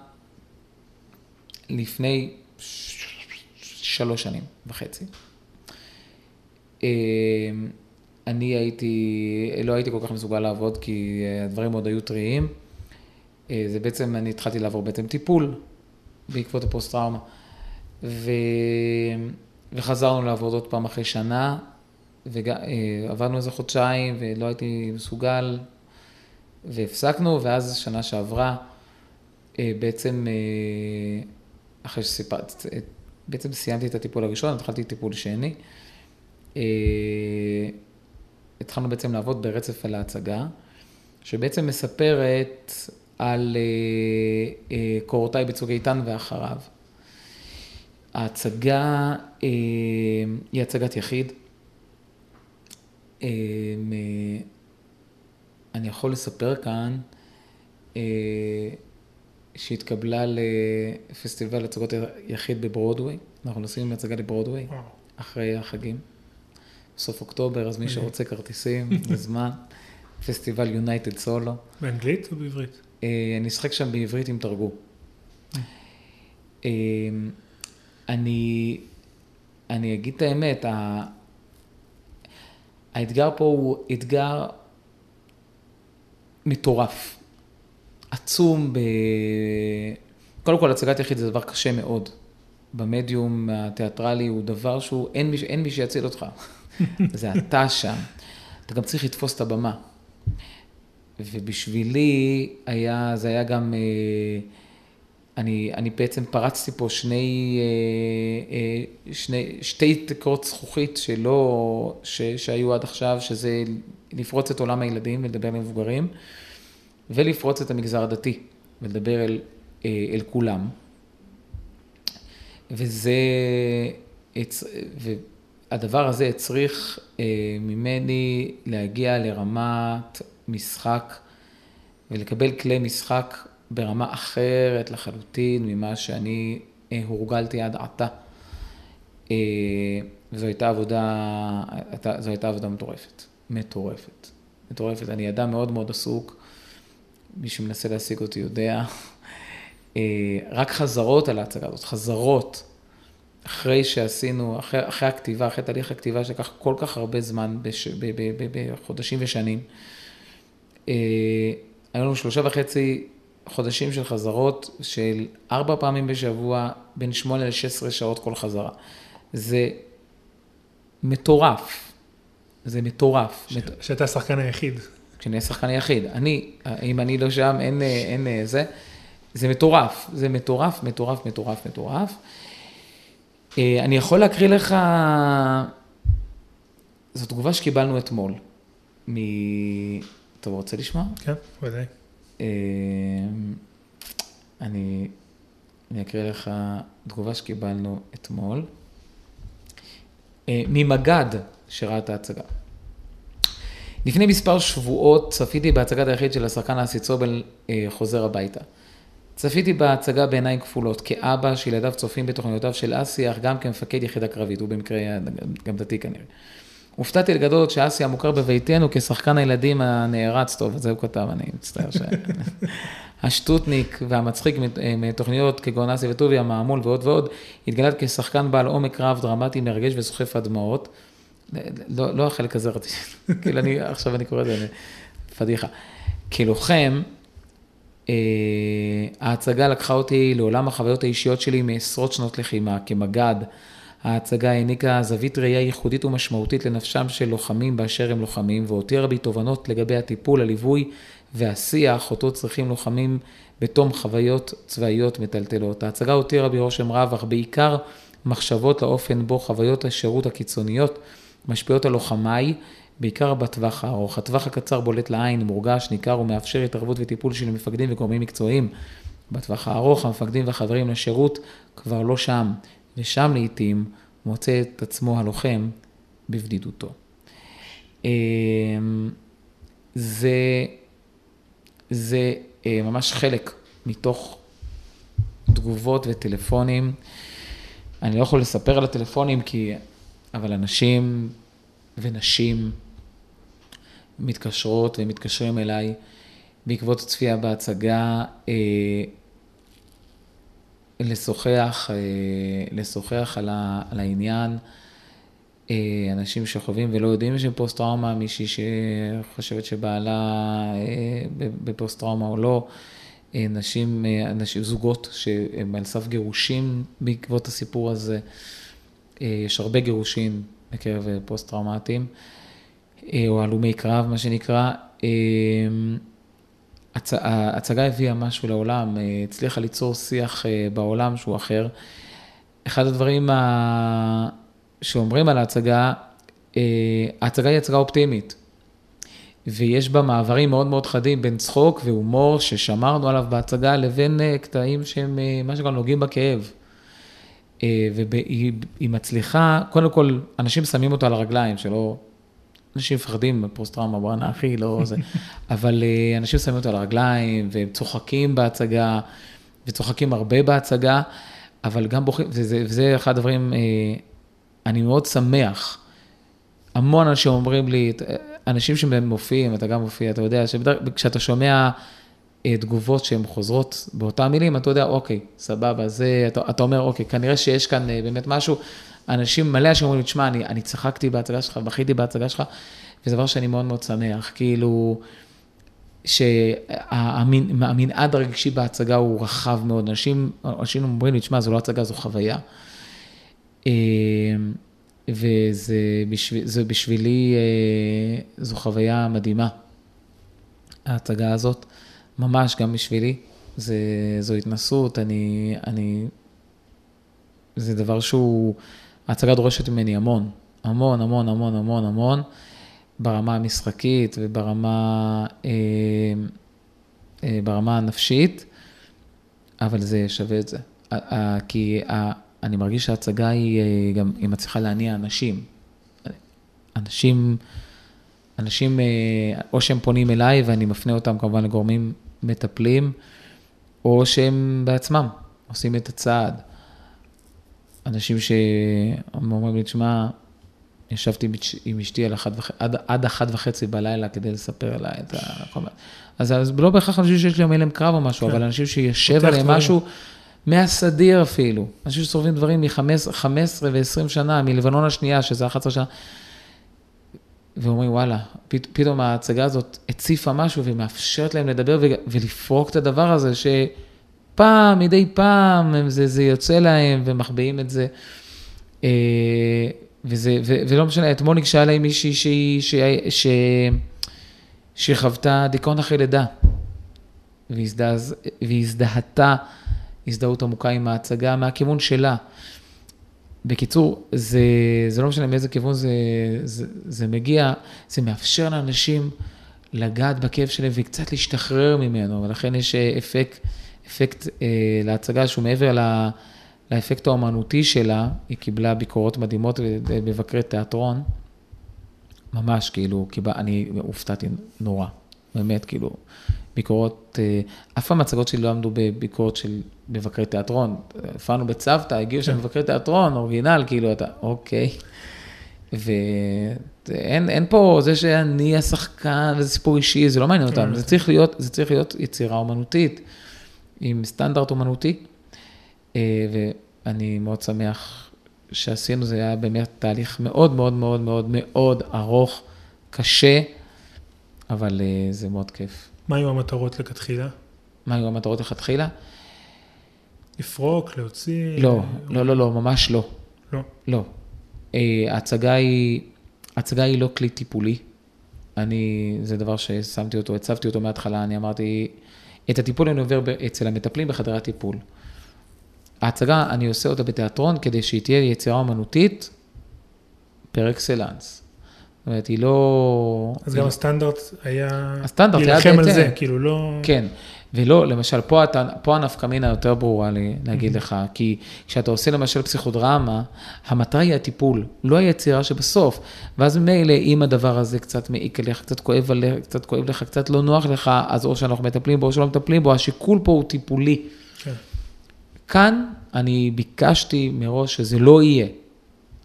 לפני שלוש שנים וחצי. אה, אני הייתי, לא הייתי כל כך מסוגל לעבוד כי הדברים עוד היו טריים. אה, זה בעצם, אני התחלתי לעבור בעצם טיפול בעקבות הפוסט-טראומה. ו... וחזרנו לעבוד עוד פעם אחרי שנה, ועבדנו איזה חודשיים ולא הייתי מסוגל, והפסקנו, ואז שנה שעברה, אה, בעצם אה, אחרי שסיפרתי, בעצם סיימתי את הטיפול הראשון, התחלתי טיפול שני. התחלנו בעצם לעבוד ברצף על ההצגה, שבעצם מספרת על אה, אה, קורותיי בצוק איתן ואחריו. ההצגה אה, היא הצגת יחיד. אני יכול לספר כאן שהתקבלה לפסטיבל הצגות יחיד בברודווי. אנחנו נוסעים עם הצגה לברודווי אחרי החגים. סוף אוקטובר, אז מי שרוצה כרטיסים, בזמן. פסטיבל יונייטד סולו. באנגלית או בעברית? אה, אני אשחק שם בעברית עם תרגום. אה, אני, אני אגיד את האמת, האתגר פה הוא אתגר מטורף, עצום, ב... קודם כל הצגת יחיד זה דבר קשה מאוד. במדיום התיאטרלי הוא דבר שהוא, אין מי, אין מי שיציל אותך. זה אתה שם. אתה גם צריך לתפוס את הבמה. ובשבילי היה, זה היה גם, אה, אני, אני בעצם פרצתי פה שני, אה, אה, שני, שתי תקרות זכוכית שלא, ש, שהיו עד עכשיו, שזה לפרוץ את עולם הילדים ולדבר עם מבוגרים, ולפרוץ את המגזר הדתי ולדבר אל, אל כולם. וזה, והדבר הזה הצריך ממני להגיע לרמת משחק ולקבל כלי משחק ברמה אחרת לחלוטין ממה שאני אה, הורגלתי עד עתה. אה, וזו הייתה עבודה, זו הייתה עבודה מטורפת, מטורפת, מטורפת. אני אדם מאוד מאוד עסוק, מי שמנסה להשיג אותי יודע. אה, רק חזרות על ההצגה הזאת, חזרות. אחרי שעשינו, אחרי, אחרי הכתיבה, אחרי תהליך הכתיבה שלקח כל כך הרבה זמן, בש, ב, ב, ב, בחודשים ושנים, אה, היו לנו שלושה וחצי חודשים של חזרות של ארבע פעמים בשבוע, בין שמונה לשש עשרה שעות כל חזרה. זה מטורף. זה מטורף. ש... שאתה השחקן היחיד. כשאני השחקן היחיד. אני, אם אני לא שם, אין, אין זה. זה מטורף. זה מטורף, מטורף, מטורף, מטורף. אה, אני יכול להקריא לך, זו תגובה שקיבלנו אתמול. מ... טוב, רוצה לשמוע? כן, ודאי. אמ, אני, אני אקריא לך תגובה שקיבלנו אתמול, אה, ממג"ד שראה את ההצגה. לפני מספר שבועות צפיתי בהצגת היחיד של השחקן אסי צובל אה, חוזר הביתה. צפיתי בהצגה בעיניים כפולות, כאבא שילדיו צופים בתוכניותיו של אסי, אך גם כמפקד יחידה קרבית, הוא במקרה גם דתי כנראה. הופתעתי לגדול שאסיה מוכר בביתנו כשחקן הילדים הנערץ, טוב, את זה הוא כתב, אני מצטער ש... השטוטניק והמצחיק מתוכניות כגון אסי וטוביה, מעמול ועוד ועוד, התגלת כשחקן בעל עומק רב, דרמטי, מרגש וסוחף הדמעות. לא, לא החלק הזה רציתי, כאילו אני, עכשיו אני קורא לזה פדיחה. כלוחם, אה, ההצגה לקחה אותי לעולם החוויות האישיות שלי מעשרות שנות לחימה, כמג"ד. ההצגה העניקה זווית ראייה ייחודית ומשמעותית לנפשם של לוחמים באשר הם לוחמים, והותירה בי תובנות לגבי הטיפול, הליווי והשיח, אותו צריכים לוחמים בתום חוויות צבאיות מטלטלות. ההצגה הותירה בי רושם רב, אך בעיקר מחשבות לאופן בו חוויות השירות הקיצוניות משפיעות על לוחמיי, בעיקר בטווח הארוך. הטווח הקצר בולט לעין, מורגש, ניכר ומאפשר התערבות וטיפול של מפקדים וגורמים מקצועיים. בטווח הארוך, המפקדים והחברים לשירות כבר לא שם. ושם לעיתים מוצא את עצמו הלוחם בבדידותו. אמ, זה, זה אה, ממש חלק מתוך תגובות וטלפונים אני לא יכול לספר על הטלפונים, כי... אבל אנשים ונשים מתקשרות ומתקשרים אליי בעקבות הצפייה בהצגה, אה, לשוחח, אה, לשוחח על, ה, על העניין. אה, אנשים שחווים ולא יודעים שהם פוסט-טראומה, מישהי שחושבת שבעלה בפוסט-טראומה או לא, נשים, נשים, זוגות שהם על סף גירושים בעקבות הסיפור הזה. יש הרבה גירושים בקרב פוסט-טראומטיים, או הלומי קרב, מה שנקרא. הצ... ההצגה הביאה משהו לעולם, אה, הצליחה ליצור שיח אה, בעולם שהוא אחר. אחד הדברים ה... שאומרים על ההצגה, אה, ההצגה היא הצגה אופטימית, ויש בה מעברים מאוד מאוד חדים בין צחוק והומור ששמרנו עליו בהצגה, לבין קטעים שהם מה שגם נוגעים בכאב. והיא מצליחה, קודם כל, אנשים שמים אותה על הרגליים, שלא אנשים מפחדים מפוסט-טראומה, בואנה אחי, לא זה. אבל אה, אנשים שמים אותו על הרגליים, והם צוחקים בהצגה, וצוחקים הרבה בהצגה, אבל גם בוכים, וזה, וזה אחד הדברים, אה, אני מאוד שמח. המון אנשים אומרים לי, אנשים שמופיעים, אתה גם מופיע, אתה יודע, כשאתה שומע אה, תגובות שהן חוזרות באותן מילים, אתה יודע, אוקיי, סבבה, זה, אתה, אתה אומר, אוקיי, כנראה שיש כאן באמת משהו. אנשים, מלא אנשים אומרים תשמע, אני, אני צחקתי בהצגה שלך, בכיתי בהצגה שלך, וזה דבר שאני מאוד מאוד שמח, כאילו, שהמנעד הרגשי בהצגה הוא רחב מאוד. אנשים, אנשים אומרים לי, תשמע, זו לא הצגה, זו חוויה. אה, וזה בשביל, בשבילי, אה, זו חוויה מדהימה, ההצגה הזאת, ממש גם בשבילי. זה, זו התנסות, אני, אני, זה דבר שהוא, ההצגה דורשת ממני המון, המון, המון, המון, המון, המון, ברמה המשחקית וברמה אה, אה, ברמה הנפשית, אבל זה שווה את זה. כי אני מרגיש שההצגה היא אה, גם, היא מצליחה להניע אנשים. אנשים, אנשים, או שהם פונים אליי ואני מפנה אותם כמובן לגורמים מטפלים, או שהם בעצמם עושים את הצעד. אנשים שאומרים לי, תשמע, ישבתי עם אשתי על אחת וחצי, עד, עד אחת וחצי בלילה כדי לספר לה את ה... אז, אז לא בהכרח אנשים שיש להם הלם קרב או משהו, כן. אבל אנשים שישב עליהם משהו מהסדיר אפילו. אנשים שסובבים דברים מ-15 ו-20 שנה, מלבנון השנייה, שזה 11 שנה, ואומרים, וואלה, פת, פתאום ההצגה הזאת הציפה משהו ומאפשרת להם לדבר ולפרוק את הדבר הזה, ש... פעם, מדי פעם, זה, זה יוצא להם ומחביאים את זה. אה, וזה, ו, ולא משנה, אתמול ניגשה אליי מישהי שהיא, שהיא, שהיא, שחוותה דיכאון אחרי לידה, והזדהתה הזדהות עמוקה עם ההצגה מהכיוון שלה. בקיצור, זה, זה לא משנה מאיזה כיוון זה, זה, זה מגיע, זה מאפשר לאנשים לגעת בכאב שלהם וקצת להשתחרר ממנו, ולכן יש אפקט אפקט אה, להצגה שהוא מעבר לה, לאפקט האומנותי שלה, היא קיבלה ביקורות מדהימות במבקרי תיאטרון, ממש, כאילו, קיבל, אני הופתעתי נורא, באמת, כאילו, ביקורות, אה, אף פעם הצגות שלי לא עמדו בביקורת של מבקרי תיאטרון. הופענו בצוותא, הגיעו שם כן. מבקרי תיאטרון, אורגינל, כאילו, אתה, אוקיי. ואין פה זה שאני השחקן, וזה סיפור אישי, זה לא מעניין אותם, כן. זה צריך להיות, זה צריך להיות יצירה אומנותית. עם סטנדרט אומנותי, אה, ואני מאוד שמח שעשינו, זה היה באמת תהליך מאוד מאוד מאוד מאוד מאוד ארוך, קשה, אבל אה, זה מאוד כיף. מה היו המטרות לכתחילה? מה היו המטרות לכתחילה? לפרוק, להוציא? לא, לא, לא, לא, ממש לא. לא? לא. אה, ההצגה היא, ההצגה היא לא כלי טיפולי. אני, זה דבר ששמתי אותו, הצבתי אותו מההתחלה, אני אמרתי, את הטיפול אני עובר אצל המטפלים בחדרי הטיפול. ההצגה, אני עושה אותה בתיאטרון כדי שהיא תהיה יצירה אומנותית פר אקסלנס. זאת אומרת, היא לא... אז גם הסטנדרט היה... הסטנדרט היה להילחם על זה, כאילו לא... כן. ולא, למשל, פה, אתה, פה הנפקא מינה יותר ברורה לי, להגיד לך, כי כשאתה עושה למשל פסיכודרמה, המטרה היא הטיפול, לא היצירה שבסוף. ואז ממילא, אם הדבר הזה קצת מעיק עליך, קצת כואב עליך, קצת כואב לך, קצת לא נוח לך, אז או שאנחנו מטפלים בו או שלא מטפלים בו, השיקול פה הוא טיפולי. כן. כאן אני ביקשתי מראש שזה לא יהיה.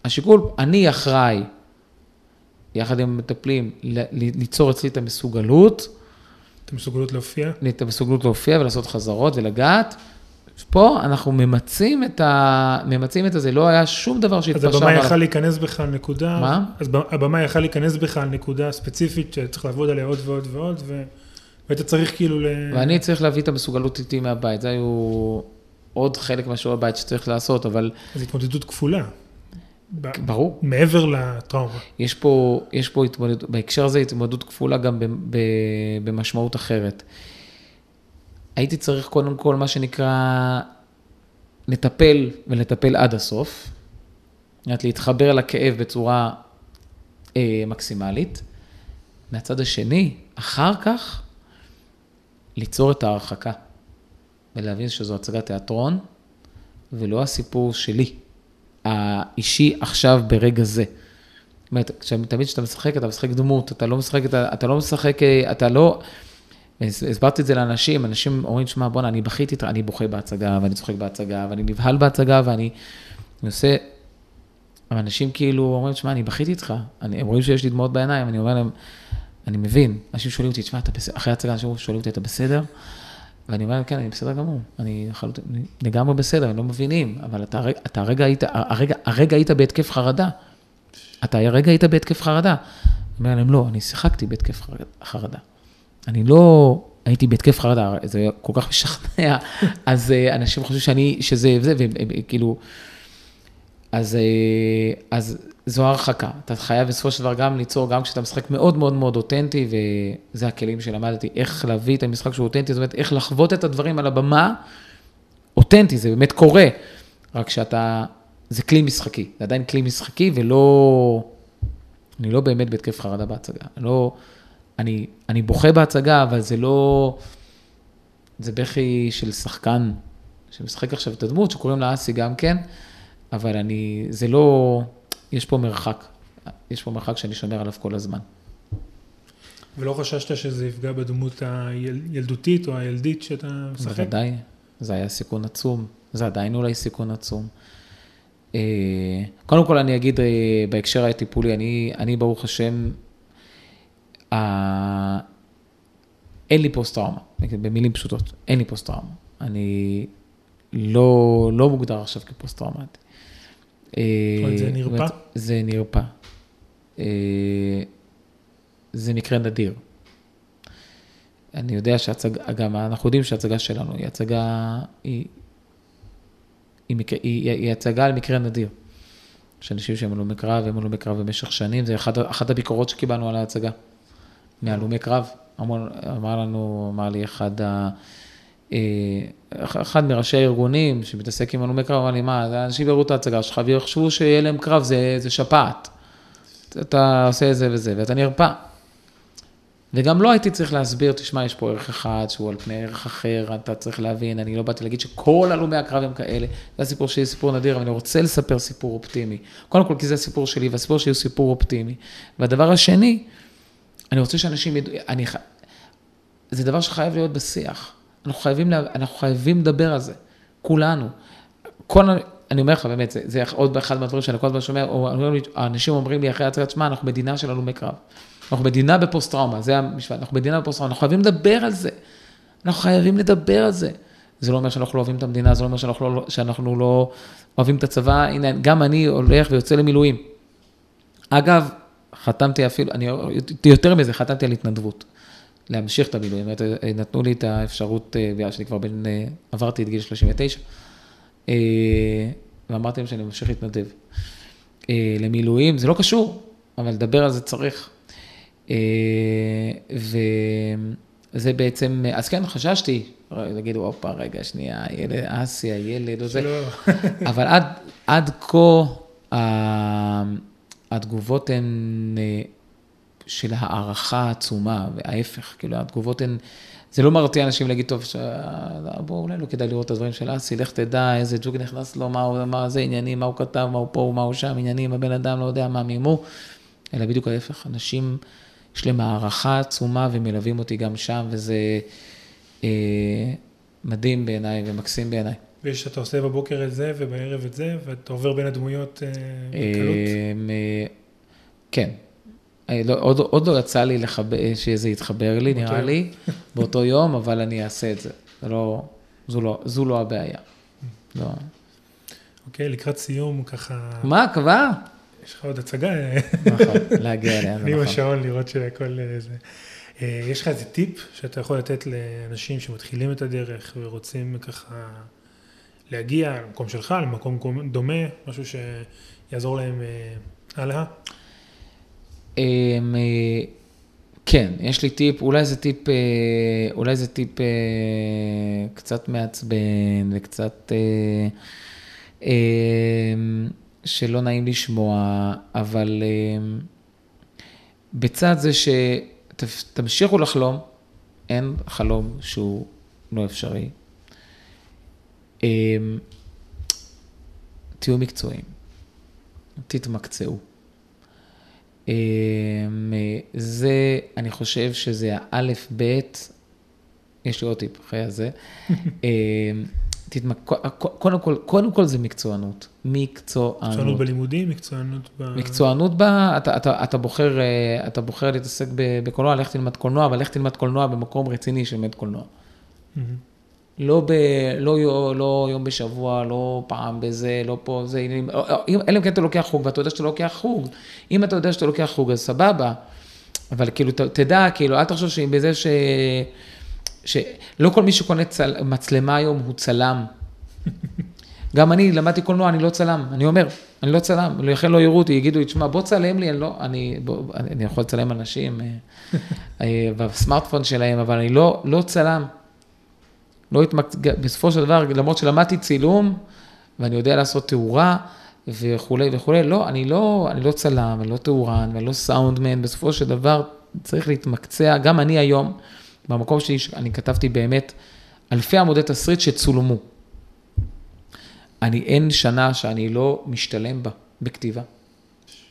השיקול, אני אחראי, יחד עם המטפלים, ליצור אצלי את המסוגלות, את המסוגלות להופיע. את המסוגלות להופיע ולעשות חזרות ולגעת. פה אנחנו ממצים את, ה... ממצים את הזה, לא היה שום דבר אז שהתפשרנו הבמה עליו. יכל להיכנס בך על נקודה, מה? אז הבמה יכל להיכנס בך על נקודה ספציפית שצריך לעבוד עליה עוד ועוד ועוד, ו... והיית צריך כאילו ל... ואני צריך להביא את המסוגלות איתי מהבית, זה היו עוד חלק מהשיעורי בית שצריך לעשות, אבל אז התמודדות כפולה. ברור, מעבר לטראומה. יש פה, יש פה התמודדות, בהקשר הזה התמודדות כפולה גם ב, ב, במשמעות אחרת. הייתי צריך קודם כל, מה שנקרא, לטפל ולטפל עד הסוף. זאת להתחבר לכאב בצורה אה, מקסימלית. מהצד השני, אחר כך, ליצור את ההרחקה. ולהבין שזו הצגת תיאטרון, ולא הסיפור שלי, האישי עכשיו ברגע זה. זאת אומרת, תמיד כשאתה משחק, אתה משחק דמות, אתה לא משחק, אתה, אתה לא משחק, אה, אתה לא... הס- הסברתי את זה לאנשים, אנשים אומרים, שמע, בואנה, אני בכיתי, אני בוכה בהצגה, ואני צוחק בהצגה, ואני נבהל בהצגה, ואני אני עושה... אבל אנשים כאילו אומרים, שמע, אני בכיתי איתך, אני, הם רואים שיש לי דמעות בעיניים, אני אומר להם, אני מבין, אנשים שואלים אותי, תשמע, אתה בסדר, אחרי ההצגה אנשים שואלים אותי, אתה בסדר? ואני אומר כן, אני בסדר גמור, אני לגמרי בסדר, הם לא מבינים, אבל אתה, אתה הרגע היית, הרגע, הרגע היית בהתקף חרדה. אתה הרגע היית בהתקף חרדה. אומר להם, לא, אני שיחקתי בהתקף חרד- חרדה. אני לא הייתי בהתקף חרדה, זה כל כך משכנע, אז אה, אנשים חושבים שאני, שזה, וזה, וכאילו, אז, אה, אז זו הרחקה. אתה חייב בסופו של דבר גם ליצור, גם כשאתה משחק מאוד מאוד מאוד אותנטי, וזה הכלים שלמדתי, איך להביא את המשחק שהוא אותנטי, זאת אומרת, איך לחוות את הדברים על הבמה, אותנטי, זה באמת קורה, רק שאתה, זה כלי משחקי, זה עדיין כלי משחקי ולא, אני לא באמת בהתקף חרדה בהצגה, לא, אני, אני בוכה בהצגה, אבל זה לא, זה בכי של שחקן שמשחק עכשיו את הדמות, שקוראים לה אסי גם כן, אבל אני, זה לא, יש פה מרחק, יש פה מרחק שאני שומר עליו כל הזמן. ולא חששת שזה יפגע בדמות הילדותית או הילדית שאתה משחק? בוודאי, זה היה סיכון עצום, זה עדיין אולי סיכון עצום. אה, קודם כל אני אגיד אה, בהקשר הטיפולי, אני, אני ברוך השם, אה, אין לי פוסט-טראומה, במילים פשוטות, אין לי פוסט-טראומה. אני לא, לא מוגדר עכשיו כפוסט-טראומטי. אה, זה נרפא? זה נרפא. אה, זה מקרה נדיר. אני יודע שהצגה, גם אנחנו יודעים שההצגה שלנו היא הצגה, היא, היא, מקרה, היא, היא הצגה על מקרה נדיר. יש אנשים שהם הלומי קרב, הם הלומי קרב במשך שנים, זה אחת, אחת הביקורות שקיבלנו על ההצגה, מהלומי קרב. אמר, אמר לנו, אמר לי אחד, ה, אחד מראשי הארגונים שמתעסק עם הלומי קרב, אמר לי, מה, אנשים יראו את ההצגה שלך ויחשבו שיהיה להם קרב, זה, זה שפעת. אתה עושה את זה וזה, ואתה נרפא. וגם לא הייתי צריך להסביר, תשמע, יש פה ערך אחד שהוא על פני ערך אחר, אתה צריך להבין, אני לא באתי להגיד שכל הלומי הקרב הם כאלה. זה הסיפור שלי, סיפור נדיר, אבל אני רוצה לספר סיפור אופטימי. קודם כל, כי זה הסיפור שלי, והסיפור שלי הוא סיפור אופטימי. והדבר השני, אני רוצה שאנשים ידעו, אני, זה דבר שחייב להיות בשיח. אנחנו חייבים, אנחנו חייבים לדבר על זה, כולנו. כל, אני אומר לך, באמת, זה, זה עוד אחד מהדברים שאני כל הזמן שומע, או- האנשים אומרים לי אחרי הצגת, שמע, אנחנו מדינה של הלומי קרב. אנחנו מדינה בפוסט-טראומה, זה המשפט, אנחנו מדינה בפוסט-טראומה, אנחנו חייבים לדבר על זה. אנחנו חייבים לדבר על זה. זה לא אומר שאנחנו לא אוהבים את המדינה, זה לא אומר שאנחנו לא, שאנחנו לא אוהבים את הצבא, הנה, גם אני הולך ויוצא למילואים. אגב, חתמתי אפילו, אני יותר מזה, חתמתי על התנדבות. להמשיך את המילואים, אומרת, נתנו לי את האפשרות, אה, בגלל שאני כבר בין, אה, עברתי את גיל 39, אה, ואמרתי להם שאני ממשיך להתנדב. אה, למילואים, זה לא קשור, אבל לדבר על זה צריך. אה, וזה בעצם, אז כן, חששתי, להגיד, הופה, רגע, שנייה, הילד, אסי, הילד, או זה, אבל עד, עד כה, התגובות הן אה, של הערכה עצומה, וההפך, כאילו, התגובות הן, זה לא מרתיע אנשים להגיד, טוב, ש... בוא, אולי לא כדאי לראות את הדברים של אסי, לך תדע איזה ג'וק נכנס לו, מה, הוא, מה זה עניינים, מה הוא כתב, מה הוא פה, מה הוא שם, עניינים, הבן אדם לא יודע מה מימו, אלא בדיוק ההפך, אנשים, יש להם הערכה עצומה ומלווים אותי גם שם, וזה אה, מדהים בעיניי ומקסים בעיניי. ויש, אתה עושה בבוקר את זה ובערב את זה, ואתה עובר בין הדמויות אה, בקלות. אמ, אה, כן. אה, לא, עוד, עוד לא יצא לי לחבר, שזה יתחבר לי, נראה יום. לי, באותו יום, אבל אני אעשה את זה. זה לא, זו, לא, זו לא הבעיה. לא. אוקיי, לקראת סיום, ככה, מה, כבר? יש לך עוד הצגה? נכון, להגיע אליה, זה אני עם נכון. השעון לראות שהכל אה, זה. אה, יש לך איזה טיפ שאתה יכול לתת לאנשים שמתחילים את הדרך ורוצים ככה להגיע למקום שלך, למקום קום- דומה, משהו שיעזור להם אה, הלאה? אמ, אה, כן, יש לי טיפ, אולי זה טיפ, אה, אולי זה טיפ אה, קצת מעצבן וקצת אה, שלא נעים לשמוע, אבל בצד זה שתמשיכו לחלום, אין חלום שהוא לא אפשרי. אה, תהיו מקצועיים, תתמקצעו. אמ, זה, אני חושב שזה האלף-בית, יש לי עוד טיפ אחרי הזה. אמ, תתמק... קודם כל, קודם כל זה מקצוענות. מקצוענות מקצוענות. בלימודים, מקצוענות ב... מקצוענות בה, אתה, אתה, אתה, בוחר, אה, אתה בוחר להתעסק ב- בקולנוע, לך תלמד קולנוע, אבל לך תלמד קולנוע במקום רציני שלמד קולנוע. מהמם. לא, ב, לא, לא יום בשבוע, לא פעם בזה, לא פה, זה, אם- אם- אלא אם כן אתה לוקח חוג, ואתה יודע שאתה לוקח חוג. אם אתה יודע שאתה לוקח חוג, אז סבבה. אבל כאילו, ת- תדע, כאילו, אל תחשוב שבזה ש... שלא כל מי שקונה צל... מצלמה היום הוא צלם. גם אני למדתי קולנוע, אני לא צלם, אני אומר, אני לא צלם, לכן לא יראו אותי, יגידו לי, תשמע, בוא צלם לי, אני לא, אני, בוא, אני יכול לצלם אנשים אה, אה, בסמארטפון שלהם, אבל אני לא, לא צלם. לא התמק... בסופו של דבר, למרות שלמדתי צילום, ואני יודע לעשות תאורה וכולי וכולי, לא, אני לא, אני לא צלם, אני לא תאורן, ואני לא סאונדמן, בסופו של דבר צריך להתמקצע, גם אני היום, במקום שלי, אני כתבתי באמת אלפי עמודי תסריט שצולמו. אני, אין שנה שאני לא משתלם בה, בכתיבה.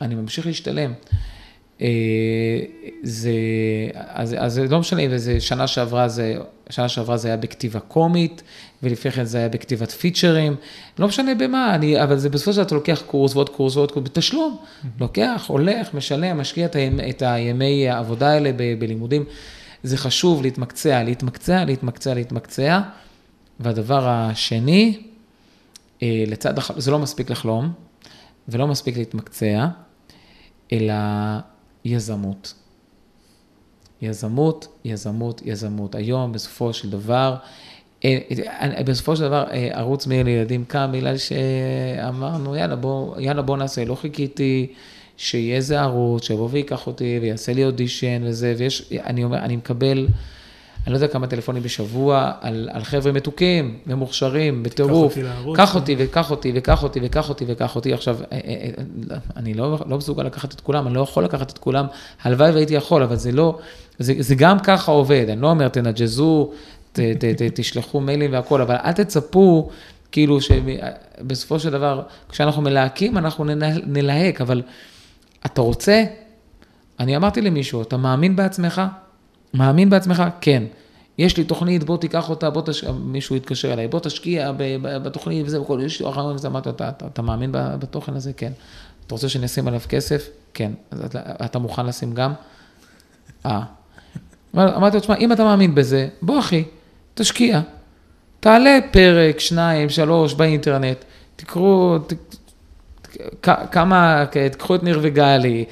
אני ממשיך להשתלם. אה, זה, אז, אז לא משנה אם זה שנה שעברה, זה, שנה שעברה זה היה בכתיבה קומית, ולפני כן זה היה בכתיבת פיצ'רים, לא משנה במה, אני, אבל זה בסופו של דבר אתה לוקח קורס ועוד קורס ועוד קורס, בתשלום, לוקח, הולך, משלם, משקיע את, הימי, את הימי העבודה האלה ב, בלימודים. זה חשוב להתמקצע, להתמקצע, להתמקצע, להתמקצע. והדבר השני, אה, לצד, זה לא מספיק לחלום, ולא מספיק להתמקצע, אלא יזמות. יזמות, יזמות, יזמות. היום, בסופו של דבר, אה, אה, בסופו של דבר, אה, ערוץ מאיר לילדים קם בגלל שאמרנו, יאללה, בוא, יאללה, בוא נעשה, לא חיכיתי שיהיה איזה ערוץ, שיבוא ויקח אותי ויעשה לי אודישן וזה, ויש, אני אומר, אני מקבל, אני לא יודע כמה טלפונים בשבוע על, על חבר'ה מתוקים ומוכשרים, בטירוף. אותי לערוץ, קח אה? אותי וקח אותי וקח אותי וקח אותי וקח אותי. עכשיו, אה, אה, אה, אני לא, לא מסוגל לקחת את כולם, אני לא יכול לקחת את כולם, הלוואי והייתי יכול, אבל זה לא, זה, זה גם ככה עובד, אני לא אומר תנג'זו, ת, ת, ת, תשלחו מיילים והכול, אבל אל תצפו, כאילו שבסופו של דבר, כשאנחנו מלהקים, אנחנו נלה- נלהק, אבל אתה רוצה, אני אמרתי למישהו, אתה מאמין בעצמך? מאמין בעצמך? כן. יש לי תוכנית, בוא תיקח אותה, בוא תשקיע, מישהו התקשר אליי, בוא תשקיע בתוכנית וזה וכל, יש לי וזה, אמרתי לו, אתה, אתה, אתה מאמין בתוכן הזה? כן. אתה רוצה שאני אשים עליו כסף? כן. אז אתה, אתה מוכן לשים גם? אה. אמר- אמרתי לו, תשמע, אם אתה מאמין בזה, בוא אחי, תשקיע. תעלה פרק, שניים, שלוש באינטרנט, תקראו, ת, כמה, תקחו את ניר וגלי,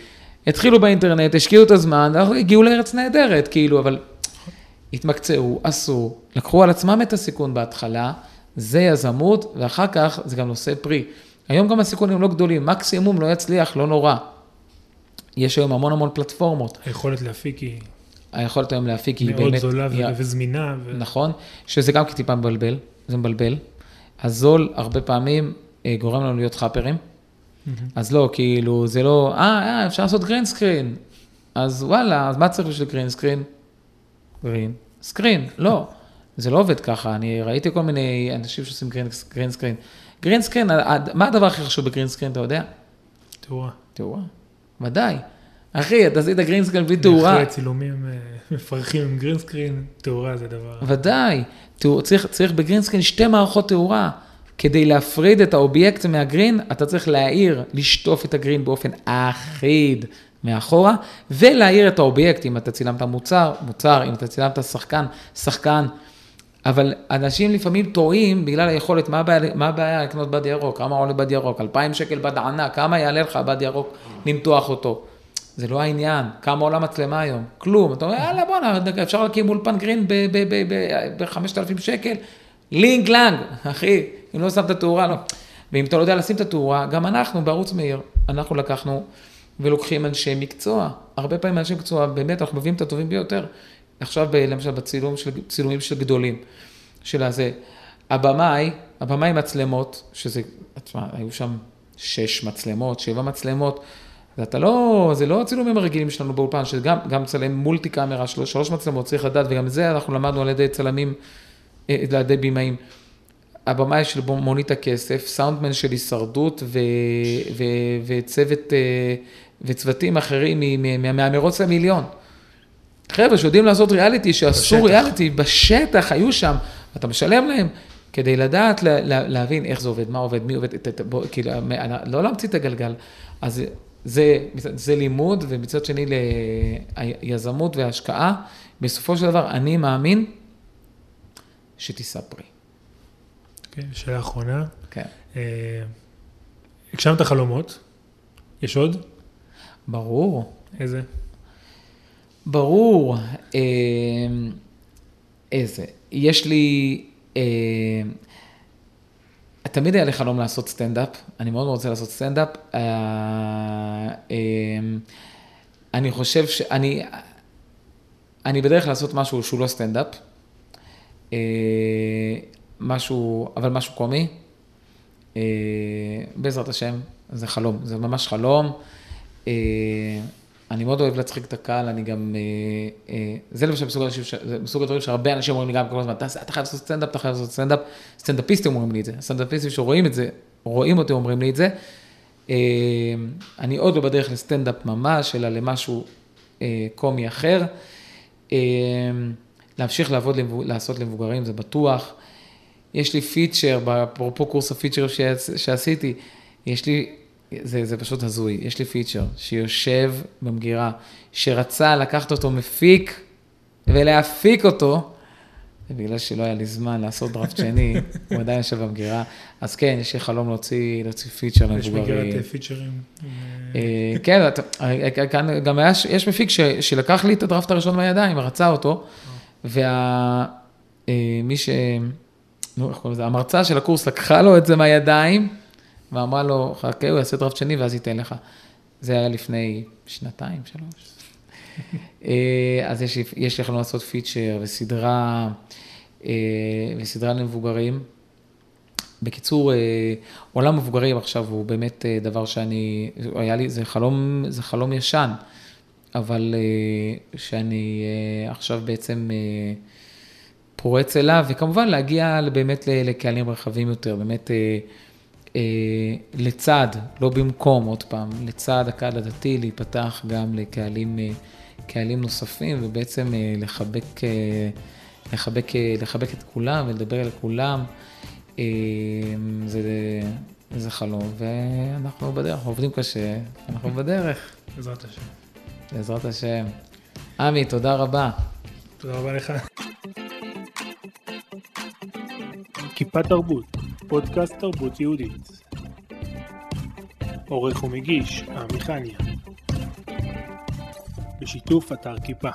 התחילו באינטרנט, השקיעו את הזמן, הגיעו לארץ נהדרת, כאילו, אבל התמקצעו, עשו, לקחו על עצמם את הסיכון בהתחלה, זה יזמות, ואחר כך זה גם נושא פרי. היום גם הסיכונים לא גדולים, מקסימום לא יצליח, לא נורא. יש היום המון המון פלטפורמות. היכולת להפיק היא היכולת היום להפיק היא מאוד באמת... זולה ו- היא- וזמינה. ו- נכון, שזה גם טיפה מבלבל, זה מבלבל. הזול הרבה פעמים אה, גורם לנו להיות חאפרים. מהמם. אז לא, כאילו, זה לא, אה, אה, אפשר לעשות green screen. אז וואלה, אז מה צריך בשביל green screen? Green screen, לא. זה לא עובד ככה, אני ראיתי כל מיני אנשים שעושים green, green screen. Green screen, מה הדבר הכי חשוב ב green screen, אתה יודע? תאורה. תאורה. ודאי. אחי, אתה עשית green screen בלי תאורה. אחרי צילומים אה, מפרכים עם green screen, תאורה זה דבר... ודאי, תאור, צריך, צריך ב green screen שתי מערכות תאורה, כדי להפריד את האובייקט מה green, אתה צריך להאיר, לשטוף את ה green באופן אחיד מאחורה, ולהאיר את האובייקט, אם אתה צילמת מוצר, מוצר, אם אתה צילמת שחקן, שחקן. אבל אנשים לפעמים טועים בגלל היכולת, מה הבעיה, מה הבעיה לקנות בד ירוק? כמה עולה בד ירוק? 2,000 שקל בד ענק, כמה יעלה לך בד ירוק למתוח אותו? זה לא העניין, כמה עולה מצלמה היום? כלום. אתה אומר, יאללה בואנה, אפשר להקים אולפן גרין ב-5,000 שקל? לינק לנג, אחי, אם לא שמת תאורה, לא. ואם אתה לא יודע לשים את התאורה, גם אנחנו בערוץ מאיר, אנחנו לקחנו ולוקחים אנשי מקצוע. הרבה פעמים אנשי מקצוע, באמת, אנחנו מביאים את הטובים ביותר. עכשיו, למשל, בצילום של, צילומים של גדולים, של הזה. הבמאי, הבמאי מצלמות, שזה, תשמע, היו שם שש מצלמות, שבע מצלמות. ואתה לא, זה לא הצילומים הרגילים שלנו באולפן, שגם גם צלם מולטי קאמרה, שלוש, שלוש מצלמות, צריך לדעת, וגם זה אנחנו למדנו על ידי צלמים, אה, על ידי בימאים. הבמאי של מונית הכסף, סאונדמן של הישרדות ו, ו, וצוות, אה, וצוותים אחרים מהמרוץ למיליון. חבר'ה שיודעים לעשות ריאליטי, שעשו בשטח. ריאליטי בשטח, היו שם, אתה משלם להם כדי לדעת, לה, לה, להבין איך זה עובד, מה עובד, מי עובד, בוא, כאילו, לא להמציא את הגלגל. אז זה, זה לימוד, ומצד שני ליזמות והשקעה. בסופו של דבר, אני מאמין שתישא פרי. כן, שאלה אחרונה. כן. אה, הגשמת חלומות, יש עוד? ברור. איזה? ברור. אה, איזה? יש לי... אה, תמיד היה לי חלום לעשות סטנדאפ, אני מאוד רוצה לעשות סטנדאפ. אה, אה, אני חושב שאני, אני בדרך לעשות משהו שהוא לא סטנדאפ, אה, משהו, אבל משהו קומי, בעזרת השם, זה חלום, זה ממש חלום. אני מאוד אוהב להצחיק את הקהל, אני גם, אה, אה, זה למשל מסוג מסוג הדברים שהרבה אנשים אומרים לי גם כל הזמן, אתה חייב לעשות סטנדאפ, אתה חייב לעשות סטנדאפ, סטנדאפיסטים אומרים לי את זה, סטנדאפיסטים שרואים את זה, רואים אותי אומרים לי את זה. אה, אני עוד לא בדרך לסטנדאפ ממש, אלא למשהו קומי אחר. להמשיך לעבוד, לעשות למבוגרים, זה בטוח. יש לי feature, אפרופו קורס ה feature שעשיתי, יש לי זה, זה פשוט הזוי. יש לי פיצ'ר שיושב במגירה, שרצה לקחת אותו מפיק ולהפיק אותו, ובגלל שלא היה לי זמן לעשות דראפט שני, הוא עדיין יושב במגירה. אז כן, יש לי חלום להוציא, להוציא פיצ'ר למבוגרים. יש מגירת אה, פיצ'רים. אה, כן, גם היה, יש מפיק ש, שלקח לי את הדראפט הראשון מהידיים, רצה אותו, ומי אה, ש... נו, איך קוראים לזה? המרצה של הקורס לקחה לו את זה מהידיים. ואמרה לו, חכה, הוא יעשה דראפט שני ואז ייתן לך. זה היה לפני שנתיים, שלוש. אה, אז יש, יש יכולנו לעשות פיצ'ר וסדרה, אה, וסדרה למבוגרים. בקיצור, אה, עולם מבוגרים עכשיו הוא באמת דבר שאני, היה לי, זה חלום, זה חלום ישן, אבל שאני עכשיו בעצם פורץ אליו, וכמובן להגיע באמת לקהלים רחבים יותר, באמת אה, לצד, לא במקום, עוד פעם, לצד הקהל הדתי, להיפתח גם לקהלים אה, קהלים נוספים, ובעצם אה, לחבק, לחבק, לחבק את כולם ולדבר אל כולם. זה, זה חלום, ואנחנו בדרך, עובדים קשה, אנחנו בדרך. בעזרת השם. בעזרת השם. עמי, תודה רבה. תודה רבה לך. כיפה תרבות פודקאסט תרבות יהודית. עורך ומגיש, עמי חניה. בשיתוף אתר כיפה.